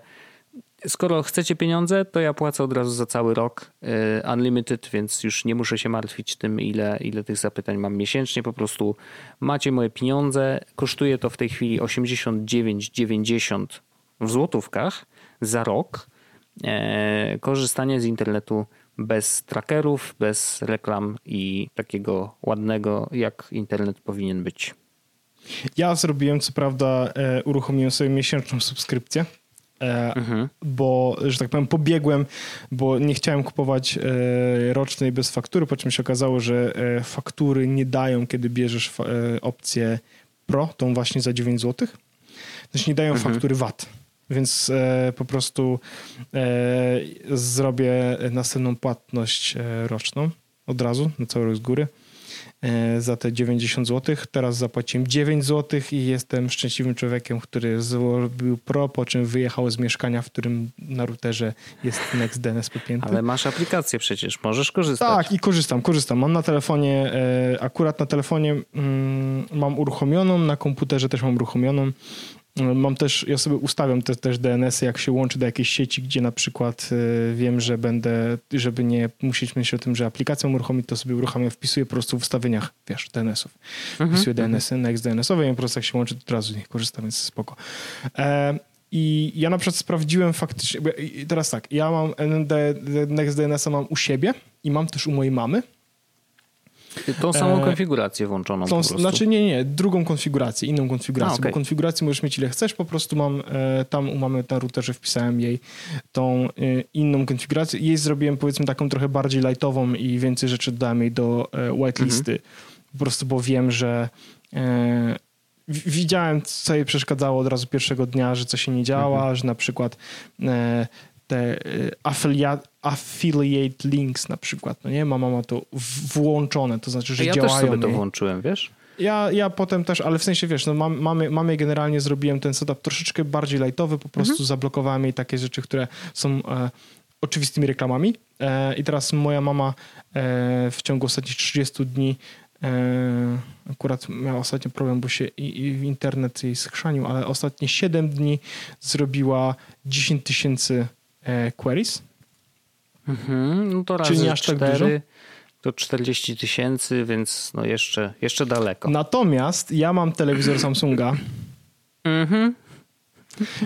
skoro chcecie pieniądze, to ja płacę od razu za cały rok y, unlimited, więc już nie muszę się martwić tym, ile, ile tych zapytań mam miesięcznie. Po prostu macie moje pieniądze. Kosztuje to w tej chwili 89,90 w złotówkach za rok. E, korzystanie z internetu bez trackerów, bez reklam i takiego ładnego, jak internet powinien być. Ja zrobiłem, co prawda, e, uruchomiłem sobie miesięczną subskrypcję. E, mhm. Bo, że tak powiem, pobiegłem, bo nie chciałem kupować e, rocznej bez faktury, po czym się okazało, że e, faktury nie dają, kiedy bierzesz e, opcję Pro, tą właśnie za 9 zł. Znaczy nie dają mhm. faktury VAT. Więc e, po prostu zrobię następną płatność roczną od razu, na cały rok z góry. E, za te 90 zł. Teraz zapłaciłem 9 zł i jestem szczęśliwym człowiekiem, który zrobił pro, po czym wyjechał z mieszkania, w którym na routerze jest NextDNS podpięty. Ale masz aplikację przecież, możesz korzystać. Tak, i korzystam, korzystam. Mam na telefonie, e, akurat na telefonie mm, mam uruchomioną, na komputerze też mam uruchomioną. Mam też, ja sobie ustawiam te, też DNS-y, jak się łączy do jakiejś sieci, gdzie na przykład y, wiem, że będę, żeby nie musieć myśleć o tym, że aplikacją uruchomić, to sobie uruchamiam, wpisuję po prostu w ustawieniach, wiesz, DNS-ów. Mhm, wpisuję DNS-y, next DNS-owe i po prostu jak się łączy, to od razu z nich korzystam, więc spoko. E, I ja na przykład sprawdziłem faktycznie, teraz tak, ja mam ND, next DNS-a mam u siebie i mam też u mojej mamy, Tą samą e, konfigurację włączoną tą, Znaczy nie, nie, drugą konfigurację, inną konfigurację, A, okay. bo konfigurację możesz mieć ile chcesz, po prostu mam e, tam mamy na routerze wpisałem jej tą e, inną konfigurację jej zrobiłem powiedzmy taką trochę bardziej lightową i więcej rzeczy dodałem jej do whitelisty, mhm. po prostu bo wiem, że widziałem, co jej przeszkadzało od razu pierwszego dnia, że coś się nie działa, mhm. że na przykład te afiliat, affiliate links na przykład, no nie? Mama ma to włączone, to znaczy, że ja działają. Ja też sobie to włączyłem, wiesz? Ja, ja potem też, ale w sensie wiesz, no mam, mamy, mamy generalnie zrobiłem ten setup troszeczkę bardziej lightowy, po prostu mhm. zablokowałem jej takie rzeczy, które są e, oczywistymi reklamami. E, I teraz moja mama e, w ciągu ostatnich 30 dni e, akurat miała ostatnio problem, bo się i, i internet jej schrzanił, ale ostatnie 7 dni zrobiła 10 tysięcy e, queries Mhm, no to razy Czyli nie aż tak dużo? To 40 tysięcy, więc no jeszcze, jeszcze daleko. Natomiast ja mam telewizor Samsunga. Mhm.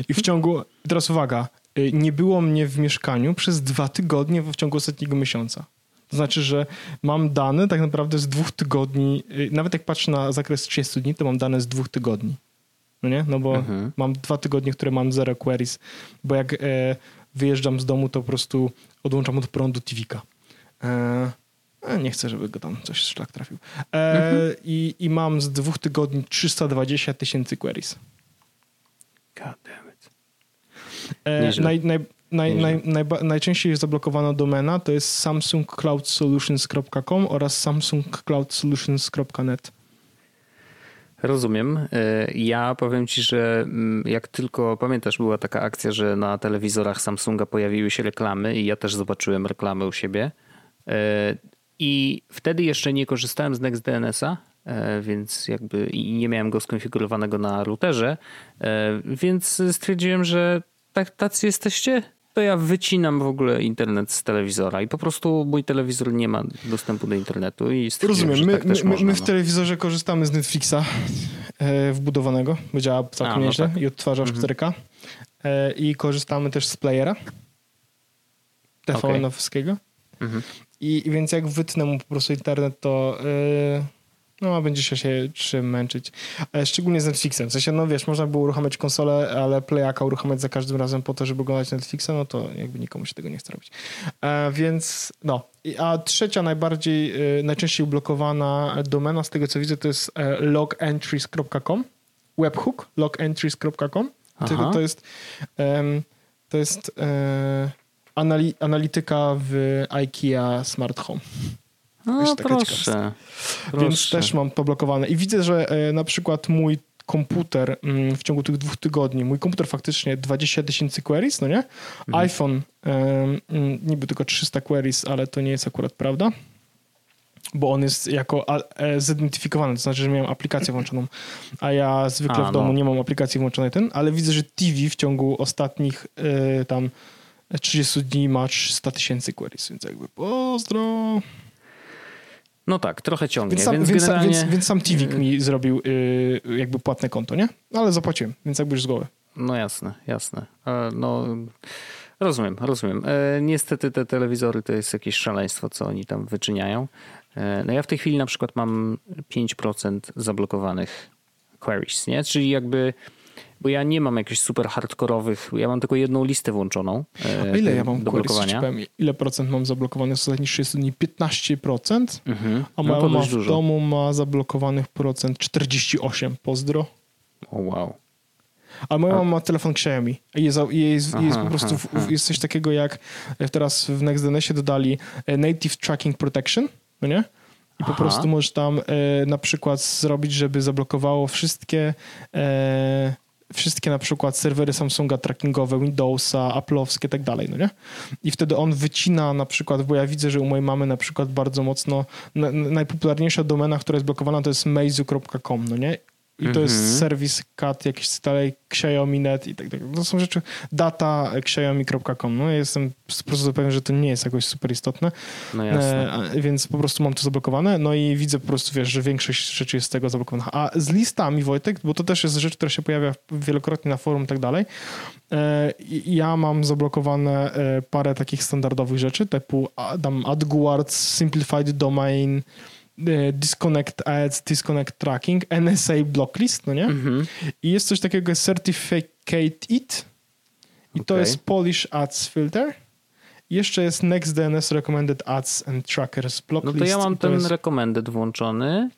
I w ciągu, teraz uwaga, y, nie było mnie w mieszkaniu przez dwa tygodnie w ciągu ostatniego miesiąca. To znaczy, że mam dane tak naprawdę z dwóch tygodni, y, nawet jak patrzę na zakres 30 dni, to mam dane z dwóch tygodni. No nie? No bo mhm. mam dwa tygodnie, które mam zero queries, bo jak e, wyjeżdżam z domu, to po prostu odłączam od prądu TVka. E, e, nie chcę, żeby go tam coś szlak trafił. E, mhm. i, I mam z dwóch tygodni 320 tysięcy queries. God damn it. E, naj, naj, naj, naj, naj, najczęściej zablokowana domena to jest samsungcloudsolutions.com oraz samsungcloudsolutions.net. Rozumiem. E, ja powiem ci, że mm, jak tylko pamiętasz, była taka akcja, że na telewizorach Samsunga pojawiły się reklamy i ja też zobaczyłem reklamy u siebie. E, I wtedy jeszcze nie korzystałem z NextDNS-a, e, więc jakby nie miałem go skonfigurowanego na routerze, więc stwierdziłem, że tak, tacy jesteście, to ja wycinam w ogóle internet z telewizora i po prostu mój telewizor nie ma dostępu do internetu i Rozumiem, my, tak my, my, my, w no. telewizorze korzystamy z Netflixa e, wbudowanego, bo działa całkiem A, no nieźle tak. i odtwarza w 4K mhm. e, i korzystamy też z playera TVN-owskiego okay. mhm. I, I więc jak wytnę mu po prostu internet, to e, no, będzie się, się czym męczyć. E, szczególnie z Netflixem. W sensie, no wiesz, można było uruchamiać konsolę, ale playaka uruchamiać za każdym razem po to, żeby oglądać Netflixa, no to jakby nikomu się tego nie chce robić. E, więc no. A trzecia najbardziej, e, najczęściej ublokowana domena, z tego co widzę, to jest e, logentries.com. Webhook, logentries.com. Tylko to jest to jest anali analityka w IKEA Smart Home. No, proszę, proszę. Więc też mam poblokowane. I widzę, że e, na przykład mój komputer mm, w ciągu tych dwóch tygodni, mój komputer faktycznie 20 tysięcy queries, no nie? Mhm. iPhone um, niby tylko 300 queries, ale to nie jest akurat prawda bo on jest jako e, zidentyfikowany, to znaczy, że miałem aplikację włączoną, a ja zwykle a, w domu no. nie mam aplikacji włączonej ten, ale widzę, że TV w ciągu ostatnich y, tam 30 dni ma 300 tysięcy queries, więc jakby pozdro. No tak, trochę ciągnie. Więc sam, więc, więc, generalnie... więc, więc sam Tivik mi zrobił yy, jakby płatne konto, nie? Ale zapłaciłem, więc jakby już z głowy. No jasne, jasne. E, no rozumiem, rozumiem. E, niestety te telewizory to jest jakieś szaleństwo, co oni tam wyczyniają. E, no ja w tej chwili na przykład mam 5% zablokowanych queries, nie? Czyli jakby bo ja nie mam jakichś super hardkorowych, ja mam tylko jedną listę włączoną. E, A ile ja mam do blokowania? Powiem, ile procent mam zablokowane w ostatnich 30 dni? 15%, mhm. a moja no mama w dużo. domu ma zablokowanych procent 48. Pozdro. O wow. A moja mama ma telefon Xiaomi. Jest, jest, aha, jest po prostu aha, jest coś takiego jak teraz w NextDNS-ie dodali e, Native Tracking Protection, no nie? I po prostu możesz tam e, na przykład zrobić, żeby zablokowało wszystkie e, wszystkie na przykład serwery Samsunga trackingowe, Windowsa, Apple'owskie i tak dalej, no nie? I wtedy on wycina na przykład, bo ja widzę, że u mojej mamy na przykład bardzo mocno, na, najpopularniejsza domena, która jest blokowana to jest meizu.com, no nie? I to mm -hmm. jest mhm. serwis cat jakiś dalej, Xiaomi.net i tak dalej. To są rzeczy data xiaomi.com. No jestem po prostu pewien, że to nie jest jakoś super istotne. No jasne. E, więc po prostu mam to zablokowane. No i widzę po prostu, wiesz, że większość rzeczy jest z tego zablokowana. A z listami, Wojtek, bo to też jest rzecz, która się pojawia wielokrotnie na forum i tak dalej. E, ja mam zablokowane e, parę takich standardowych rzeczy, typu dam AdGuards, Simplified Domain, disconnect Ads, Disconnect Tracking, NSA Blocklist, no nie? Mm-hmm. I jest coś takiego jak Certificate It i okay. to jest Polish Ads Filter. I jeszcze jest Next DNS Recommended Ads and Trackers Blocklist. No to ja mam ten jest... recommended włączony,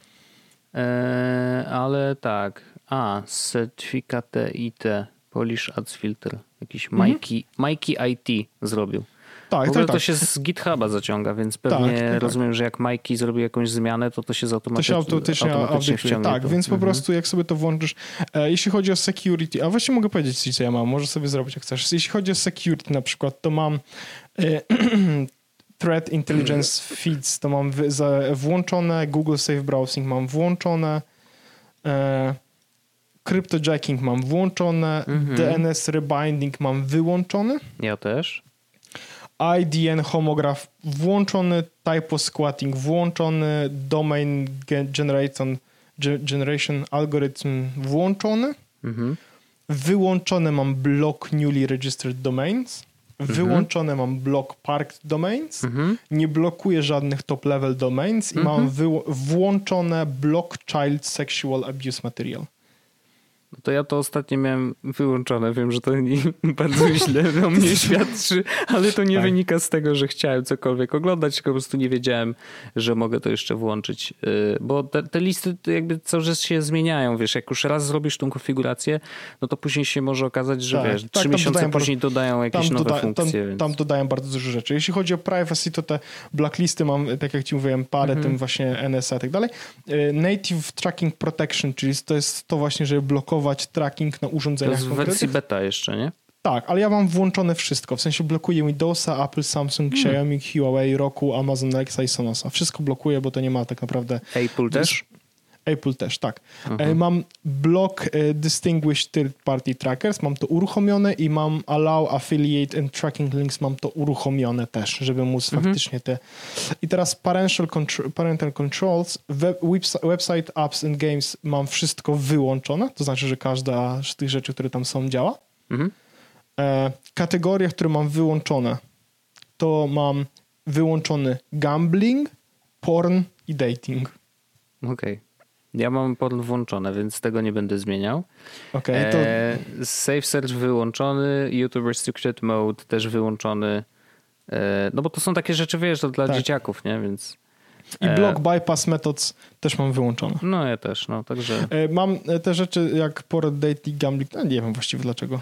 e, ale tak, a, Certificate IT, Polish Ads Filter, jakiś mm-hmm. Mikey, Mikey IT zrobił. Tak, w ogóle tak, to tak. się z GitHuba zaciąga, więc pewnie tak, tak, rozumiem, że jak Mikey zrobi jakąś zmianę, to to się automatycznie, to się automatycznie, automatycznie wciągnie. Tak, więc po mhm. prostu jak sobie to włączysz, e, jeśli chodzi o security, a właśnie mogę powiedzieć co ja mam, może sobie zrobić jak chcesz. Jeśli chodzi o security na przykład, to mam e, Threat Intelligence Feeds, to mam włączone, Google Safe Browsing mam włączone, e, Cryptojacking mam włączone, mhm. DNS Rebinding mam wyłączony. Ja też. IDN homograph włączony, typo squatting włączony, domain generation, generation algorytm włączony. Mhm. Wyłączone mam block newly registered domains. Mhm. Wyłączone mam block parked domains. Mhm. Nie blokuję żadnych top level domains i mam mhm. włączone block child sexual abuse material. To ja to ostatnio miałem wyłączone. Wiem, że to nie, bardzo źle o mnie świadczy, ale to nie tak. wynika z tego, że chciałem cokolwiek oglądać, tylko po prostu nie wiedziałem, że mogę to jeszcze włączyć. Y, bo te, te listy jakby cały czas się zmieniają, wiesz, jak już raz zrobisz tą konfigurację, no to później się może okazać, że tak, wiesz, tak, trzy miesiące później bardzo, dodają jakieś nowe doda, funkcje. Tam, więc... tam, dodają bardzo dużo rzeczy. Jeśli chodzi o privacy, to te blacklisty mam, tak jak ci mówiłem, parę, mhm. tym właśnie NSA i tak dalej. Y, native Tracking Protection, czyli to jest to właśnie, żeby blokować tracking na urządzeniach To jest w wersji beta jeszcze, nie? Tak, ale ja mam włączone wszystko. W sensie blokuję Windowsa, Apple, Samsung, hmm. Xiaomi, Huawei, Roku, Amazon Alexa i Sonosa. Wszystko blokuję, bo to nie ma tak naprawdę... Apple też? Apple też, tak. Mhm. Mam block e, Distinguished Third Party Trackers, mam to uruchomione i mam Allow Affiliate and Tracking Links, mam to uruchomione też, żeby móc mhm. faktycznie te... I teraz parental, contr parental Controls, web, website, apps and games mam wszystko wyłączone, to znaczy, że każda z tych rzeczy, które tam są działa. Mhm. E, kategorie, które mam wyłączone, to mam wyłączony gambling, porn i dating. Okej. Okay. Ja mam porn włączone, więc tego nie będę zmieniał. Okay, to... E, Safe Search wyłączony, YouTube Restricted Mode też wyłączony. E, no bo to są takie rzeczy, wiesz, to dla tak. dzieciaków, nie? Więc... I e, Block Bypass Methods też mam wyłączone. No ja też, no także... E, mam te rzeczy jak porn, dating, gambling, no nie wiem właściwie dlaczego.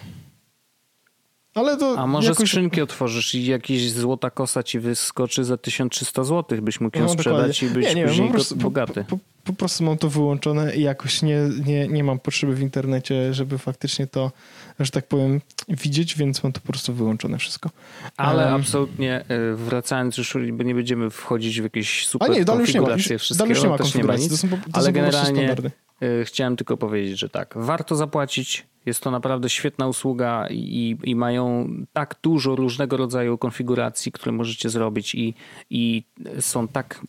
Ale to A może jakoś... skrzynki otworzysz i jakiś złota kosa ci wyskoczy za 1300 zł, byś mógł ją no, sprzedać dokładnie. i być nie, nie, później po prostu, bogaty. Po, po, po, prostu mam to wyłączone i jakoś nie, nie, nie mam potrzeby w internecie, żeby faktycznie to, że tak powiem, widzieć, więc mam to po prostu wyłączone wszystko. Ale um, absolutnie e, wracając już, bo nie będziemy wchodzić w jakieś super A nie, dalej już nie ma, już, dalej już nie ma konfiguracji, to są, to ale generalnie e, chciałem tylko powiedzieć, że tak, warto zapłacić. Jest to naprawdę świetna usługa i, i mają tak dużo różnego rodzaju konfiguracji, które możecie zrobić i, i są tak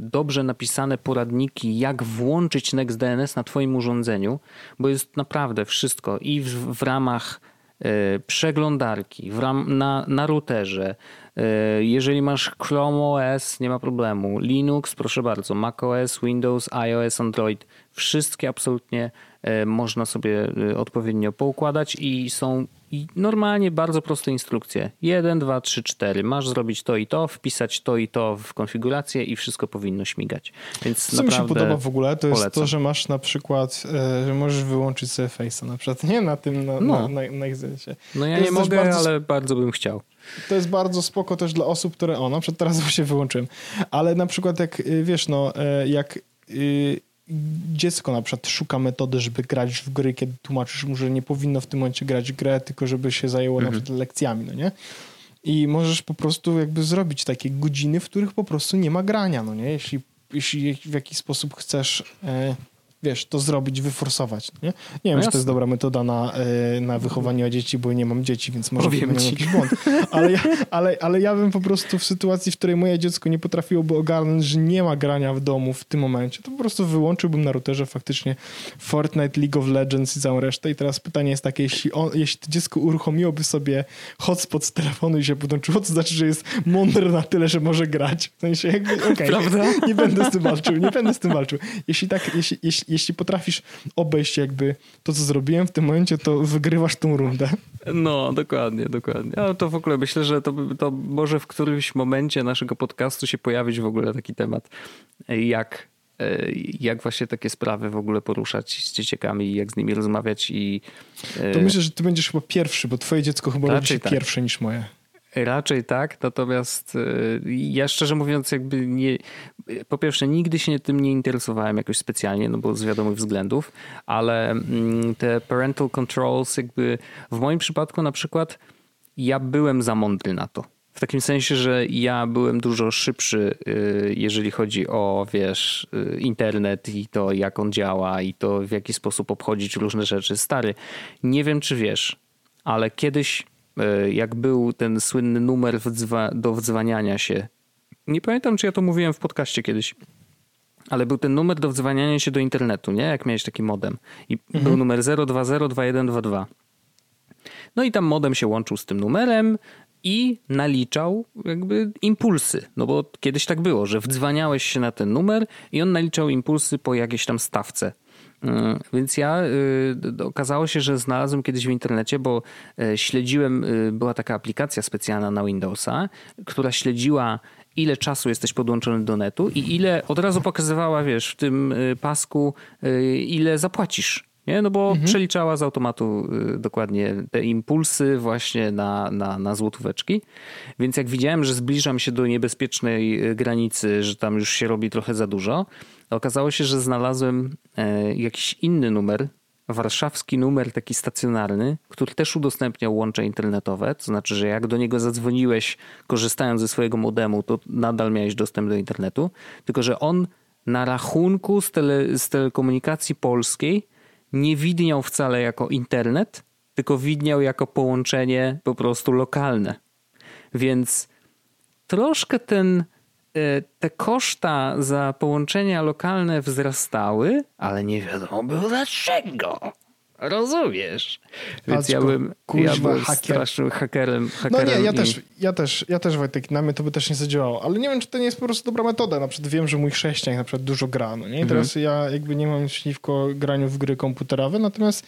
dobrze napisane poradniki, jak włączyć NextDNS na Twoim urządzeniu, bo jest naprawdę wszystko i w, w ramach y, przeglądarki, w ram, na, na routerze. Y, jeżeli masz Chrome OS, nie ma problemu. Linux, proszę bardzo, macOS, Windows, iOS, Android, wszystkie absolutnie można sobie odpowiednio poukładać i są normalnie bardzo proste instrukcje. 1, 2, 3, 4. Masz zrobić to i to, wpisać to i to w konfigurację i wszystko powinno śmigać. Więc Co mi się podoba w ogóle, to jest polecam. to, że masz na przykład, e, że możesz wyłączyć sobie Face'a na przykład, nie na tym, na, no. na, na, na No ja nie mogę, bardzo... ale bardzo bym chciał. To jest bardzo spoko też dla osób, które, o na przykład teraz się wyłączyłem, ale na przykład jak, wiesz, no, jak dziecko na przykład szuka metody, żeby grać w gry, kiedy tłumaczysz mu, że nie powinno w tym momencie grać w grę, tylko żeby się zajęło mhm. na przykład lekcjami, no nie? I możesz po prostu jakby zrobić takie godziny, w których po prostu nie ma grania, no nie? Jeśli, jeśli w jakiś sposób chcesz e, wiesz, to zrobić, wyforsować. Nie, nie wiem, no czy to jest dobra metoda na, e, na wychowanie dzieci, bo nie mam dzieci, więc może Powiem to jakiś błąd. Ale ja, ale, ale ja bym po prostu w sytuacji, w której moje dziecko nie potrafiłoby ogarnąć, że nie ma grania w domu w tym momencie, to po prostu wyłączyłbym na routerze faktycznie Fortnite, League of Legends i całą resztę. I teraz pytanie jest takie, jeśli, on, jeśli to dziecko uruchomiłoby sobie hotspot z telefonu i się podłączyło, to znaczy, że jest mądre na tyle, że może grać. W sensie jakby, okej, okay, nie będę z tym walczył, nie będę z tym walczył. Jeśli tak, jeśli, jeśli, jeśli potrafisz obejść jakby to, co zrobiłem w tym momencie, to wygrywasz tą rundę. No, dokładnie, dokładnie. Ale to w ogóle myślę, że to, to może w którymś momencie naszego podcastu się pojawić w ogóle taki temat, jak e, jak właśnie takie sprawy w ogóle poruszać z dzieciakami, jak z nimi rozmawiać i... E, to myślę, że ty będziesz chyba pierwszy, bo twoje dziecko chyba robi się tak. pierwsze niż moje. Raczej tak, natomiast y, ja szczerze mówiąc, jakby nie. Po pierwsze, nigdy się tym nie interesowałem jakoś specjalnie, no bo z wiadomych względów, ale mm, te parental controls, jakby w moim przypadku na przykład, ja byłem za mądry na to. W takim sensie, że ja byłem dużo szybszy, y, jeżeli chodzi o, wiesz, y, internet i to, jak on działa i to, w jaki sposób obchodzić różne rzeczy. Stary, nie wiem, czy wiesz, ale kiedyś jak był ten słynny numer do wdzwaniania się. Nie pamiętam, czy ja to mówiłem w podcaście kiedyś. Ale był ten numer do wdzwaniania się do internetu, nie? Jak miałeś taki modem. I mhm. był numer 0202122. No i tam modem się łączył z tym numerem i naliczał jakby impulsy. No bo kiedyś tak było, że wdzwaniałeś się na ten numer i on naliczał impulsy po jakiejś tam stawce. Mm, więc ja, y, okazało się, że znalazłem kiedyś w internecie, bo y, śledziłem, y, była taka aplikacja specjalna na Windowsa, która śledziła ile czasu jesteś podłączony do netu i ile od razu pokazywała, wiesz, w tym pasku, ile zapłacisz. Nie? No bo mhm. przeliczała z automatu dokładnie te impulsy właśnie na, na, na złotóweczki. Więc jak widziałem, że zbliżam się do niebezpiecznej granicy, że tam już się robi trochę za dużo, Okazało się, że znalazłem e, jakiś inny numer, warszawski numer taki stacjonarny, który też udostępniał łącze internetowe, to znaczy, że jak do niego zadzwoniłeś korzystając ze swojego modemu, to nadal miałeś dostęp do internetu, tylko że on na rachunku z, tele, z telekomunikacji polskiej nie widniał wcale jako internet, tylko widniał jako połączenie po prostu lokalne. Więc troszkę ten te koszta za połączenia lokalne wzrastały, ale nie wiadomo było dlaczego. Rozumiesz? Więc Paczko, ja bym, kuźwa, ja byłem haker. strasznym hakerem, hakerem. No nie, ja, i... też, ja, też, ja też Wojtek, na mnie to by też nie zadziałało, ale nie wiem, czy to nie jest po prostu dobra metoda. Na przykład wiem, że mój chrześcijan na przykład dużo gra, no nie? I mhm. teraz ja jakby nie mam przeciwko graniu w gry komputerowe, natomiast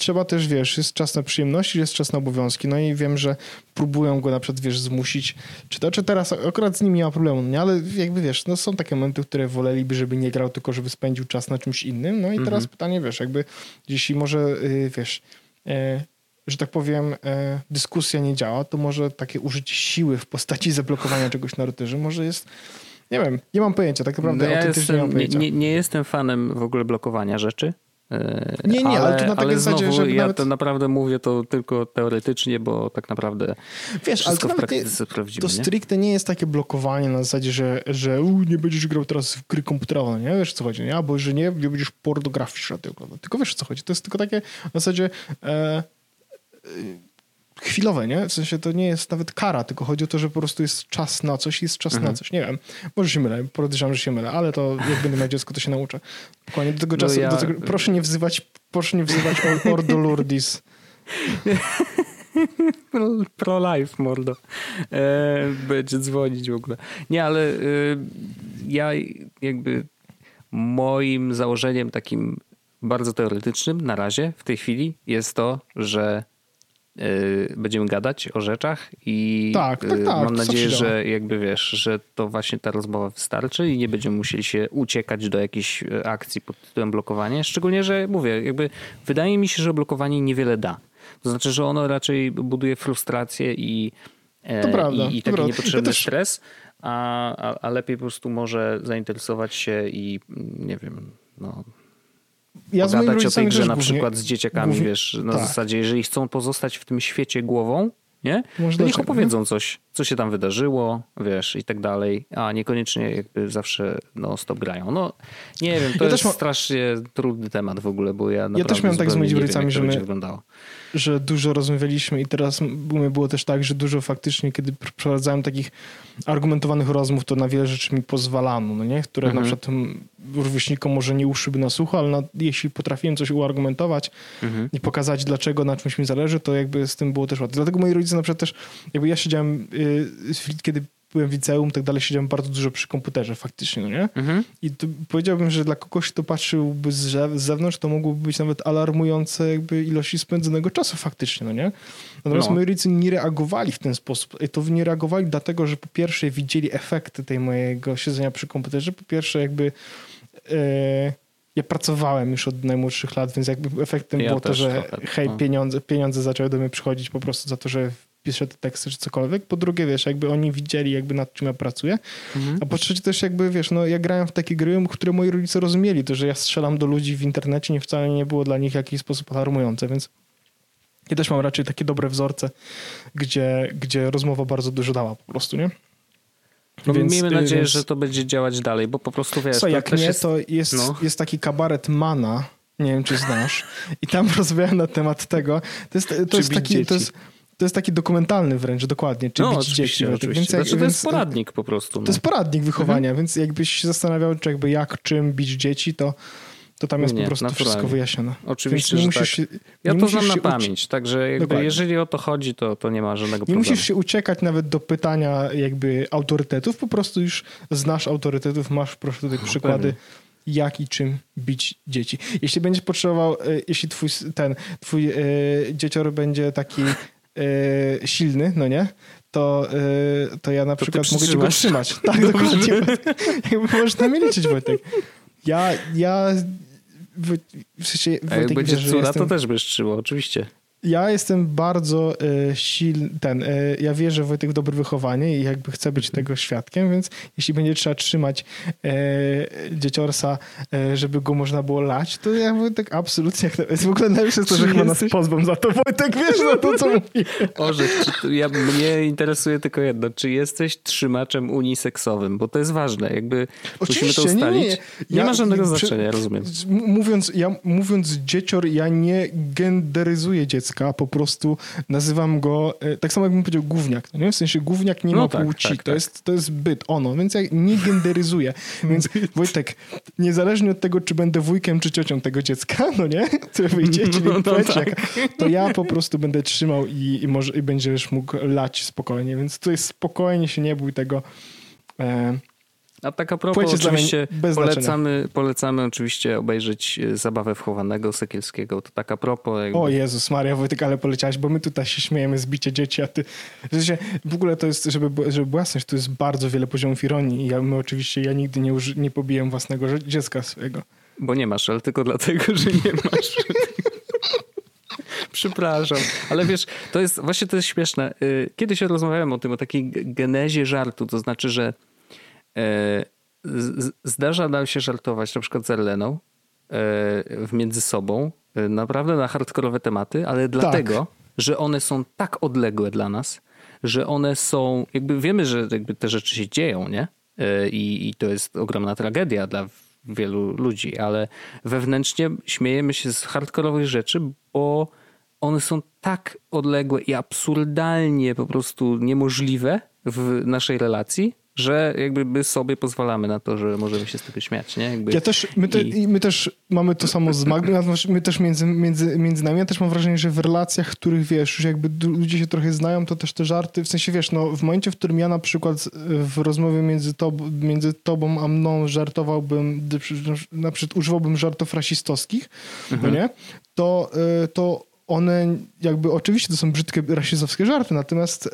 trzeba też, wiesz, jest czas na przyjemności, jest czas na obowiązki. No i wiem, że próbują go na przykład, wiesz, zmusić. Czy to, czy teraz akurat z nim nie ma problemu, nie? Ale jakby, wiesz, no są takie momenty, które woleliby, żeby nie grał, tylko żeby spędził czas na czymś innym. No i teraz mhm. pytanie, wiesz, jakby jeśli może, yy, wiesz, yy, że tak powiem, e, dyskusja nie działa, to może takie użycie siły w postaci zablokowania czegoś na routerze może jest nie wiem, nie mam pojęcia, tak naprawdę no ja jestem, nie mam pojęcia. Nie, nie, jestem fanem w ogóle blokowania rzeczy. Nie, nie, ale, ale to na takiej zasadzie, że ja nawet... to naprawdę mówię to tylko teoretycznie, bo tak naprawdę Wiesz, ale to w praktyce nie, To stricte nie jest takie blokowanie na zasadzie, że, że u, nie będziesz grał teraz w gry komputerowe, nie? Wiesz co chodzi, nie? Albo że nie, nie będziesz pornografii Tylko wiesz co chodzi, to jest tylko takie na zasadzie e, chwilowe, nie? W sensie to nie jest nawet kara, tylko chodzi o to, że po prostu jest czas na coś jest czas mhm. na coś. Nie wiem, może się mylę, podejrzewam, że się mylę, ale to jak będę miał dziecko, to się nauczę. Dokładnie do tego no czasu, ja... do tego, proszę nie wzywać, proszę nie wzywać Ordo Lourdis. Pro life, mordo. E, będzie dzwonić w ogóle. Nie, ale e, ja jakby moim założeniem takim bardzo teoretycznym na razie w tej chwili jest to, że będziemy gadać o rzeczach i tak, tak, y, tak, mam nadzieję, że jakby wiesz, że to właśnie ta rozmowa wystarczy i nie będziemy musieli się uciekać do jakiejś y, akcji pod tytułem blokowanie. Szczególnie, że mówię, jakby wydaje mi się, że blokowanie niewiele da. To znaczy, że ono raczej buduje frustrację i, e, prawda, i, i taki niepotrzebny ja też... stres, a, a, a lepiej po prostu może zainteresować się i nie wiem, no ja pogadać o tej grze na przykład z dzieciakami, głównie, wiesz, na tak. zasadzie, jeżeli chcą pozostać w tym świecie głową, nie? Może to niech opowiedzą coś, co się tam wydarzyło, wiesz, i tak dalej, a niekoniecznie jakby zawsze no stop grają. No nie wiem, to ja jest ma... strasznie trudny temat w ogóle, bo ja Ja też miałem tak z moimi rodzicami, że my, że dużo rozmawialiśmy i teraz było też tak, że dużo faktycznie, kiedy przeprowadzałem takich argumentowanych rozmów, to na wiele rzeczy mi pozwalano, no nie? Które mhm. na przykład rówieśnikom może nie uszyby na sucho, ale na, jeśli potrafiłem coś uargumentować mhm. i pokazać, dlaczego na czymś mi zależy, to jakby z tym było też łatwiej. Dlatego moi rodzice na przykład też, jakby ja siedziałem, yy, kiedy byłem w liceum i tak dalej, siedziałem bardzo dużo przy komputerze faktycznie, no nie? Mhm. I powiedziałbym, że dla kogoś, kto patrzyłby z, z zewnątrz, to mogłoby być nawet alarmujące jakby ilości spędzonego czasu faktycznie, no nie? Natomiast no. moi rodzice nie reagowali w ten sposób. I to nie reagowali dlatego, że po pierwsze widzieli efekty tej mojego siedzenia przy komputerze, po pierwsze jakby e, ja pracowałem już od najmłodszych lat, więc jakby efektem ja było to, że trochę, hej, no. pieniądze, pieniądze zaczęły do mnie przychodzić po prostu za to, że piszę te teksty czy cokolwiek. Po drugie, wiesz, jakby oni widzieli jakby nad czym ja pracuję. Mhm. A po trzecie też jakby, wiesz, no ja grałem w takie gry, które moi rodzice rozumieli. To, że ja strzelam do ludzi w internecie nie wcale nie było dla nich w jakiś sposób alarmujące, więc ja też mam raczej takie dobre wzorce, gdzie, gdzie rozmowa bardzo dużo dała po prostu, nie? No więc, miejmy nadzieję, więc... że to będzie działać dalej, bo po prostu wiesz... Co, jak nie, jest... to jest, no. jest taki kabaret Mana, nie wiem, czy znasz, i tam rozmawiałem na temat tego. To jest, to jest taki... To jest, to jest taki dokumentalny wręcz, dokładnie. Czy no, bić dzieci. Oczywiście. Więc jak, znaczy, to jest poradnik po prostu. No. To jest poradnik wychowania, mhm. więc jakbyś się zastanawiał, czy jakby jak, czym bić dzieci, to to tam jest nie, po prostu naturalnie. wszystko wyjaśnione. Oczywiście, Więc nie musisz tak. Się, ja to znam na pamięć, także jeżeli o to chodzi, to, to nie ma żadnego nie problemu. Nie musisz się uciekać nawet do pytania jakby autorytetów, po prostu już znasz autorytetów, masz proszę tutaj przykłady. jak i czym bić dzieci. Jeśli będziesz potrzebował, y, jeśli twój ten, twój y, dziecior będzie taki y, silny, no nie? To, y, to ja na to przykład mogę cię go trzymać. Tak, dokładnie. Jakby możesz na mnie liczyć, Wojtek. Ja, ja w, w sensie, A jak będzie cuda, jestem... to też byś trzymał, oczywiście. Ja jestem bardzo y, silny, ten, y, ja wierzę Wojtek w dobre wychowanie i jakby chcę być tego świadkiem, więc jeśli będzie trzeba trzymać y, dzieciorsa, y, żeby go można było lać, to ja Wojtek absolutnie, jak, w ogóle najlepsze to, że chyba nas pozbą za to, Wojtek, wiesz za to, co mówię. Orze, ja, mnie interesuje tylko jedno, czy jesteś trzymaczem uniseksowym, bo to jest ważne, jakby Oczywiście, musimy to ustalić. Nie, nie. nie ja, ma żadnego znaczenia, rozumiem. Mówiąc, ja, mówiąc dziecior, ja nie genderyzuję dziecka, dziecka, po prostu nazywam go, e, tak samo jakbym powiedział gówniak, no nie? w sensie gówniak nie no ma tak, płci, tak, to, tak. Jest, to jest byt, ono, więc ja nie genderyzuję. Więc Wojtek, niezależnie od tego, czy będę wujkiem, czy ciocią tego dziecka, no nie, które wyjdzie, czyli no, no, to ja po prostu będę trzymał i, i, może, i będziesz mógł lać spokojnie, więc tutaj spokojnie się nie bój tego. E, a tak a propos, oczywiście polecamy, polecamy oczywiście obejrzeć zabawę wchowanego Sekielskiego. To tak a propos. Jakby... O Jezus Maria, Wojtek, ale poleciałeś, bo my tutaj się śmiejemy z bicia dzieci, a ty... W, sensie, w ogóle to jest, żeby, żeby była to jest bardzo wiele poziomów ironii i ja, my oczywiście, ja nigdy nie, uży, nie pobiłem własnego dziecka swojego. Bo nie masz, ale tylko dlatego, że nie masz. Przepraszam, ale wiesz, to jest, właśnie to jest śmieszne. Y, Kiedyś rozmawiałem o tym, o takiej genezie żartu, to znaczy, że zdarza nam się żartować na przykład z Erleną e, między sobą, e, naprawdę na hardkorowe tematy, ale tak. dlatego, że one są tak odległe dla nas, że one są, jakby wiemy, że jakby te rzeczy się dzieją, nie? I, I to jest ogromna tragedia dla wielu ludzi, ale wewnętrznie śmiejemy się z hardkorowych rzeczy, bo one są tak odległe i absurdalnie po prostu niemożliwe w naszej relacji, że jakby my sobie pozwalamy na to, że możemy się z tego śmiać, nie? Jakby ja też, my, te, i... my też mamy to samo z Magdą, my też między, między, między nami, ja też mam wrażenie, że w relacjach, których wiesz, już jakby ludzie się trochę znają, to też te żarty, w sensie wiesz, no w momencie, w którym ja na przykład w rozmowie między, tob, między tobą a mną żartowałbym, na przykład używałbym żartów rasistowskich, no mhm. no nie? To, y, to one jakby, oczywiście to są brzydkie rasistowskie żarty, natomiast y,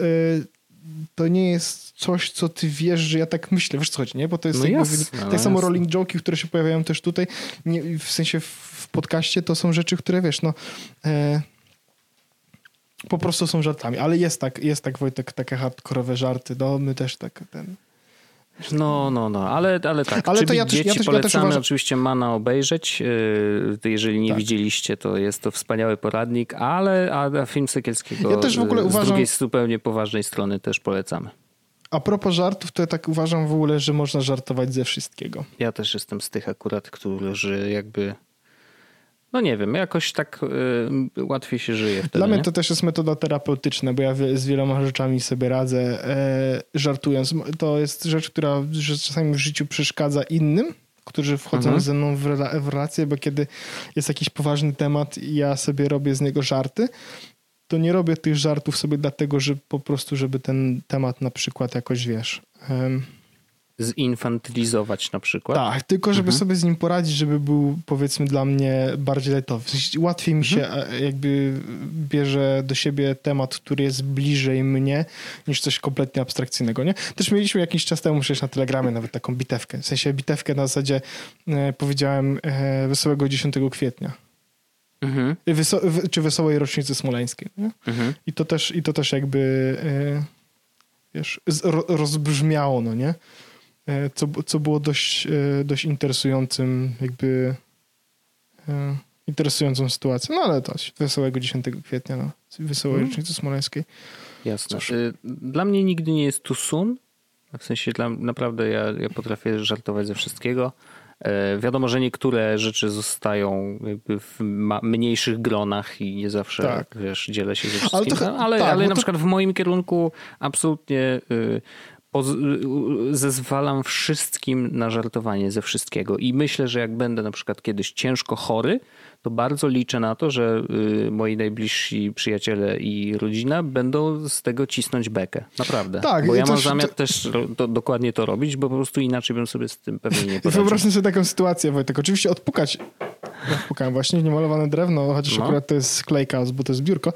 to nie jest coś, co ty wiesz, że ja tak myślę. Wiesz co chodzi, nie? Bo to jest no wynik, no tak samo rolling joke'i, które się pojawiają też tutaj, nie, w sensie w podcaście to są rzeczy, które wiesz, no e, po prostu są żartami, ale jest tak, jest tak Wojtek, takie hardkorowe żarty, no my też tak ten... No, no, no, ale, ale tak. Ale to ja też, dzieci ja też, polecamy ja też uważam... oczywiście Mana obejrzeć. E, jeżeli nie tak. widzieliście, to jest to wspaniały poradnik, ale a film Sekielskiego ja też w ogóle z uważam... drugiej zupełnie poważnej strony też polecamy. A propos żartów, to ja tak uważam w ogóle, że można żartować ze wszystkiego. Ja też jestem z tych akurat, którzy jakby no nie wiem, jakoś tak y, łatwiej się żyje wtedy. Dla mnie nie? to też jest metoda terapeutyczna, bo ja z wieloma rzeczami sobie radzę e, żartując. To jest rzecz, która czasami w życiu przeszkadza innym, którzy wchodzą mhm. ze mną w, w relację, bo kiedy jest jakiś poważny temat i ja sobie robię z niego żarty, to nie robię tych żartów sobie dlatego, że po prostu, żeby ten temat na przykład jakoś, wiesz... zinfantylizować na przykład. Tak, tylko żeby mhm. sobie z nim poradzić, żeby był powiedzmy dla mnie bardziej letowy. Łatwiej mi się mhm. E, jakby bierze do siebie temat, który jest bliżej mnie, niż coś kompletnie abstrakcyjnego, nie? Też mieliśmy jakiś czas temu przecież na Telegramie nawet taką bitewkę. W sensie bitewkę na zasadzie e, powiedziałem e, Wesołego 10 kwietnia. Mhm. Czy Wesołej Rocznicy Smoleńskiej. Mhm. I, to też, I to też jakby e, wiesz, rozbrzmiało, no nie? E, co, co było dość, e, dość interesującym, jakby e, interesującą sytuacją. No ale to wesołego 10 kwietnia, no, wesołej mm. rocznicy smoleńskiej. Jasne. Cóż. Dla mnie nigdy nie jest tu sun. W sensie dla, naprawdę ja, ja potrafię żartować ze wszystkiego. Wiadomo, że niektóre rzeczy zostają w mniejszych gronach i nie zawsze tak. wiesz, dzielę się ze wszystkim, ale, to, ale, tak, ale na to... przykład w moim kierunku absolutnie zezwalam wszystkim na żartowanie ze wszystkiego i myślę, że jak będę na przykład kiedyś ciężko chory, to bardzo liczę na to, że y, moi najbliżsi przyjaciele i rodzina będą z tego cisnąć bekę. Naprawdę. Tak, bo ja mam zamiar to... też to, dokładnie to robić, bo po prostu inaczej bym sobie z tym pewnie nie poradził. Wyobraźmy sobie taką sytuację, Wojtek. Oczywiście odpukać ja wpukałem właśnie niemalowane drewno, chociaż no. akurat to jest klejka, bo to jest biurko,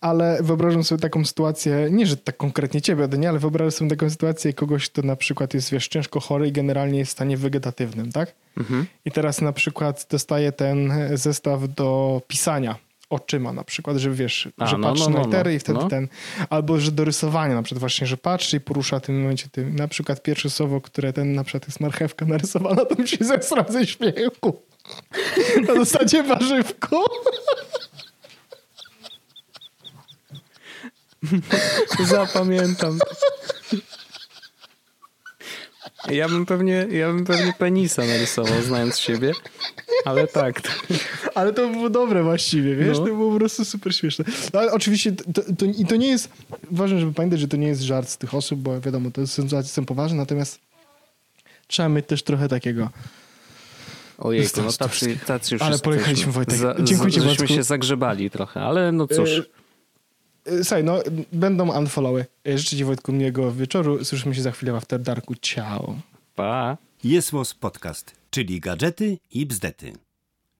ale wyobrażam sobie taką sytuację, nie, że tak konkretnie ciebie, nie, ale wyobrażam sobie taką sytuację kogoś, kto na przykład jest, wiesz, ciężko chory i generalnie jest w stanie wegetatywnym, tak? Mhm. I teraz na przykład dostaje ten zestaw do pisania oczyma na przykład, że wiesz, A, że no, patrzy no, no, na litery i no. wtedy no. ten, albo że do rysowania na przykład właśnie, że patrzy i porusza w tym momencie tym. Na przykład pierwsze słowo, które ten na przykład jest marchewka narysowana, to mi się zesra ze śmiechu. Na zasadzie warzywko. Zapamiętam. Ja bym pewnie, ja bym pewnie penisa narysował, znając siebie. Ale tak. Ale to było dobre właściwie, wiesz? No. To było po prostu super śmieszne. No, ale oczywiście to, to, i to nie jest... Ważne, żeby pamiętać, że to nie jest żart z tych osób, bo wiadomo, to sytuacje są poważne, natomiast trzeba mieć też trochę takiego... Ojej, no tacy, tacy już Ale pojechaliśmy, Wojtek. Za, Dziękuję ci, Żeśmy się zagrzebali trochę, ale no cóż. E, e, słuchaj, no będą unfollowy. E, życzę ci Wojtku miłego wieczoru. Słyszymy się za chwilę w After Darku. Ciao. Pa. Jest Podcast, czyli gadżety i bzdety.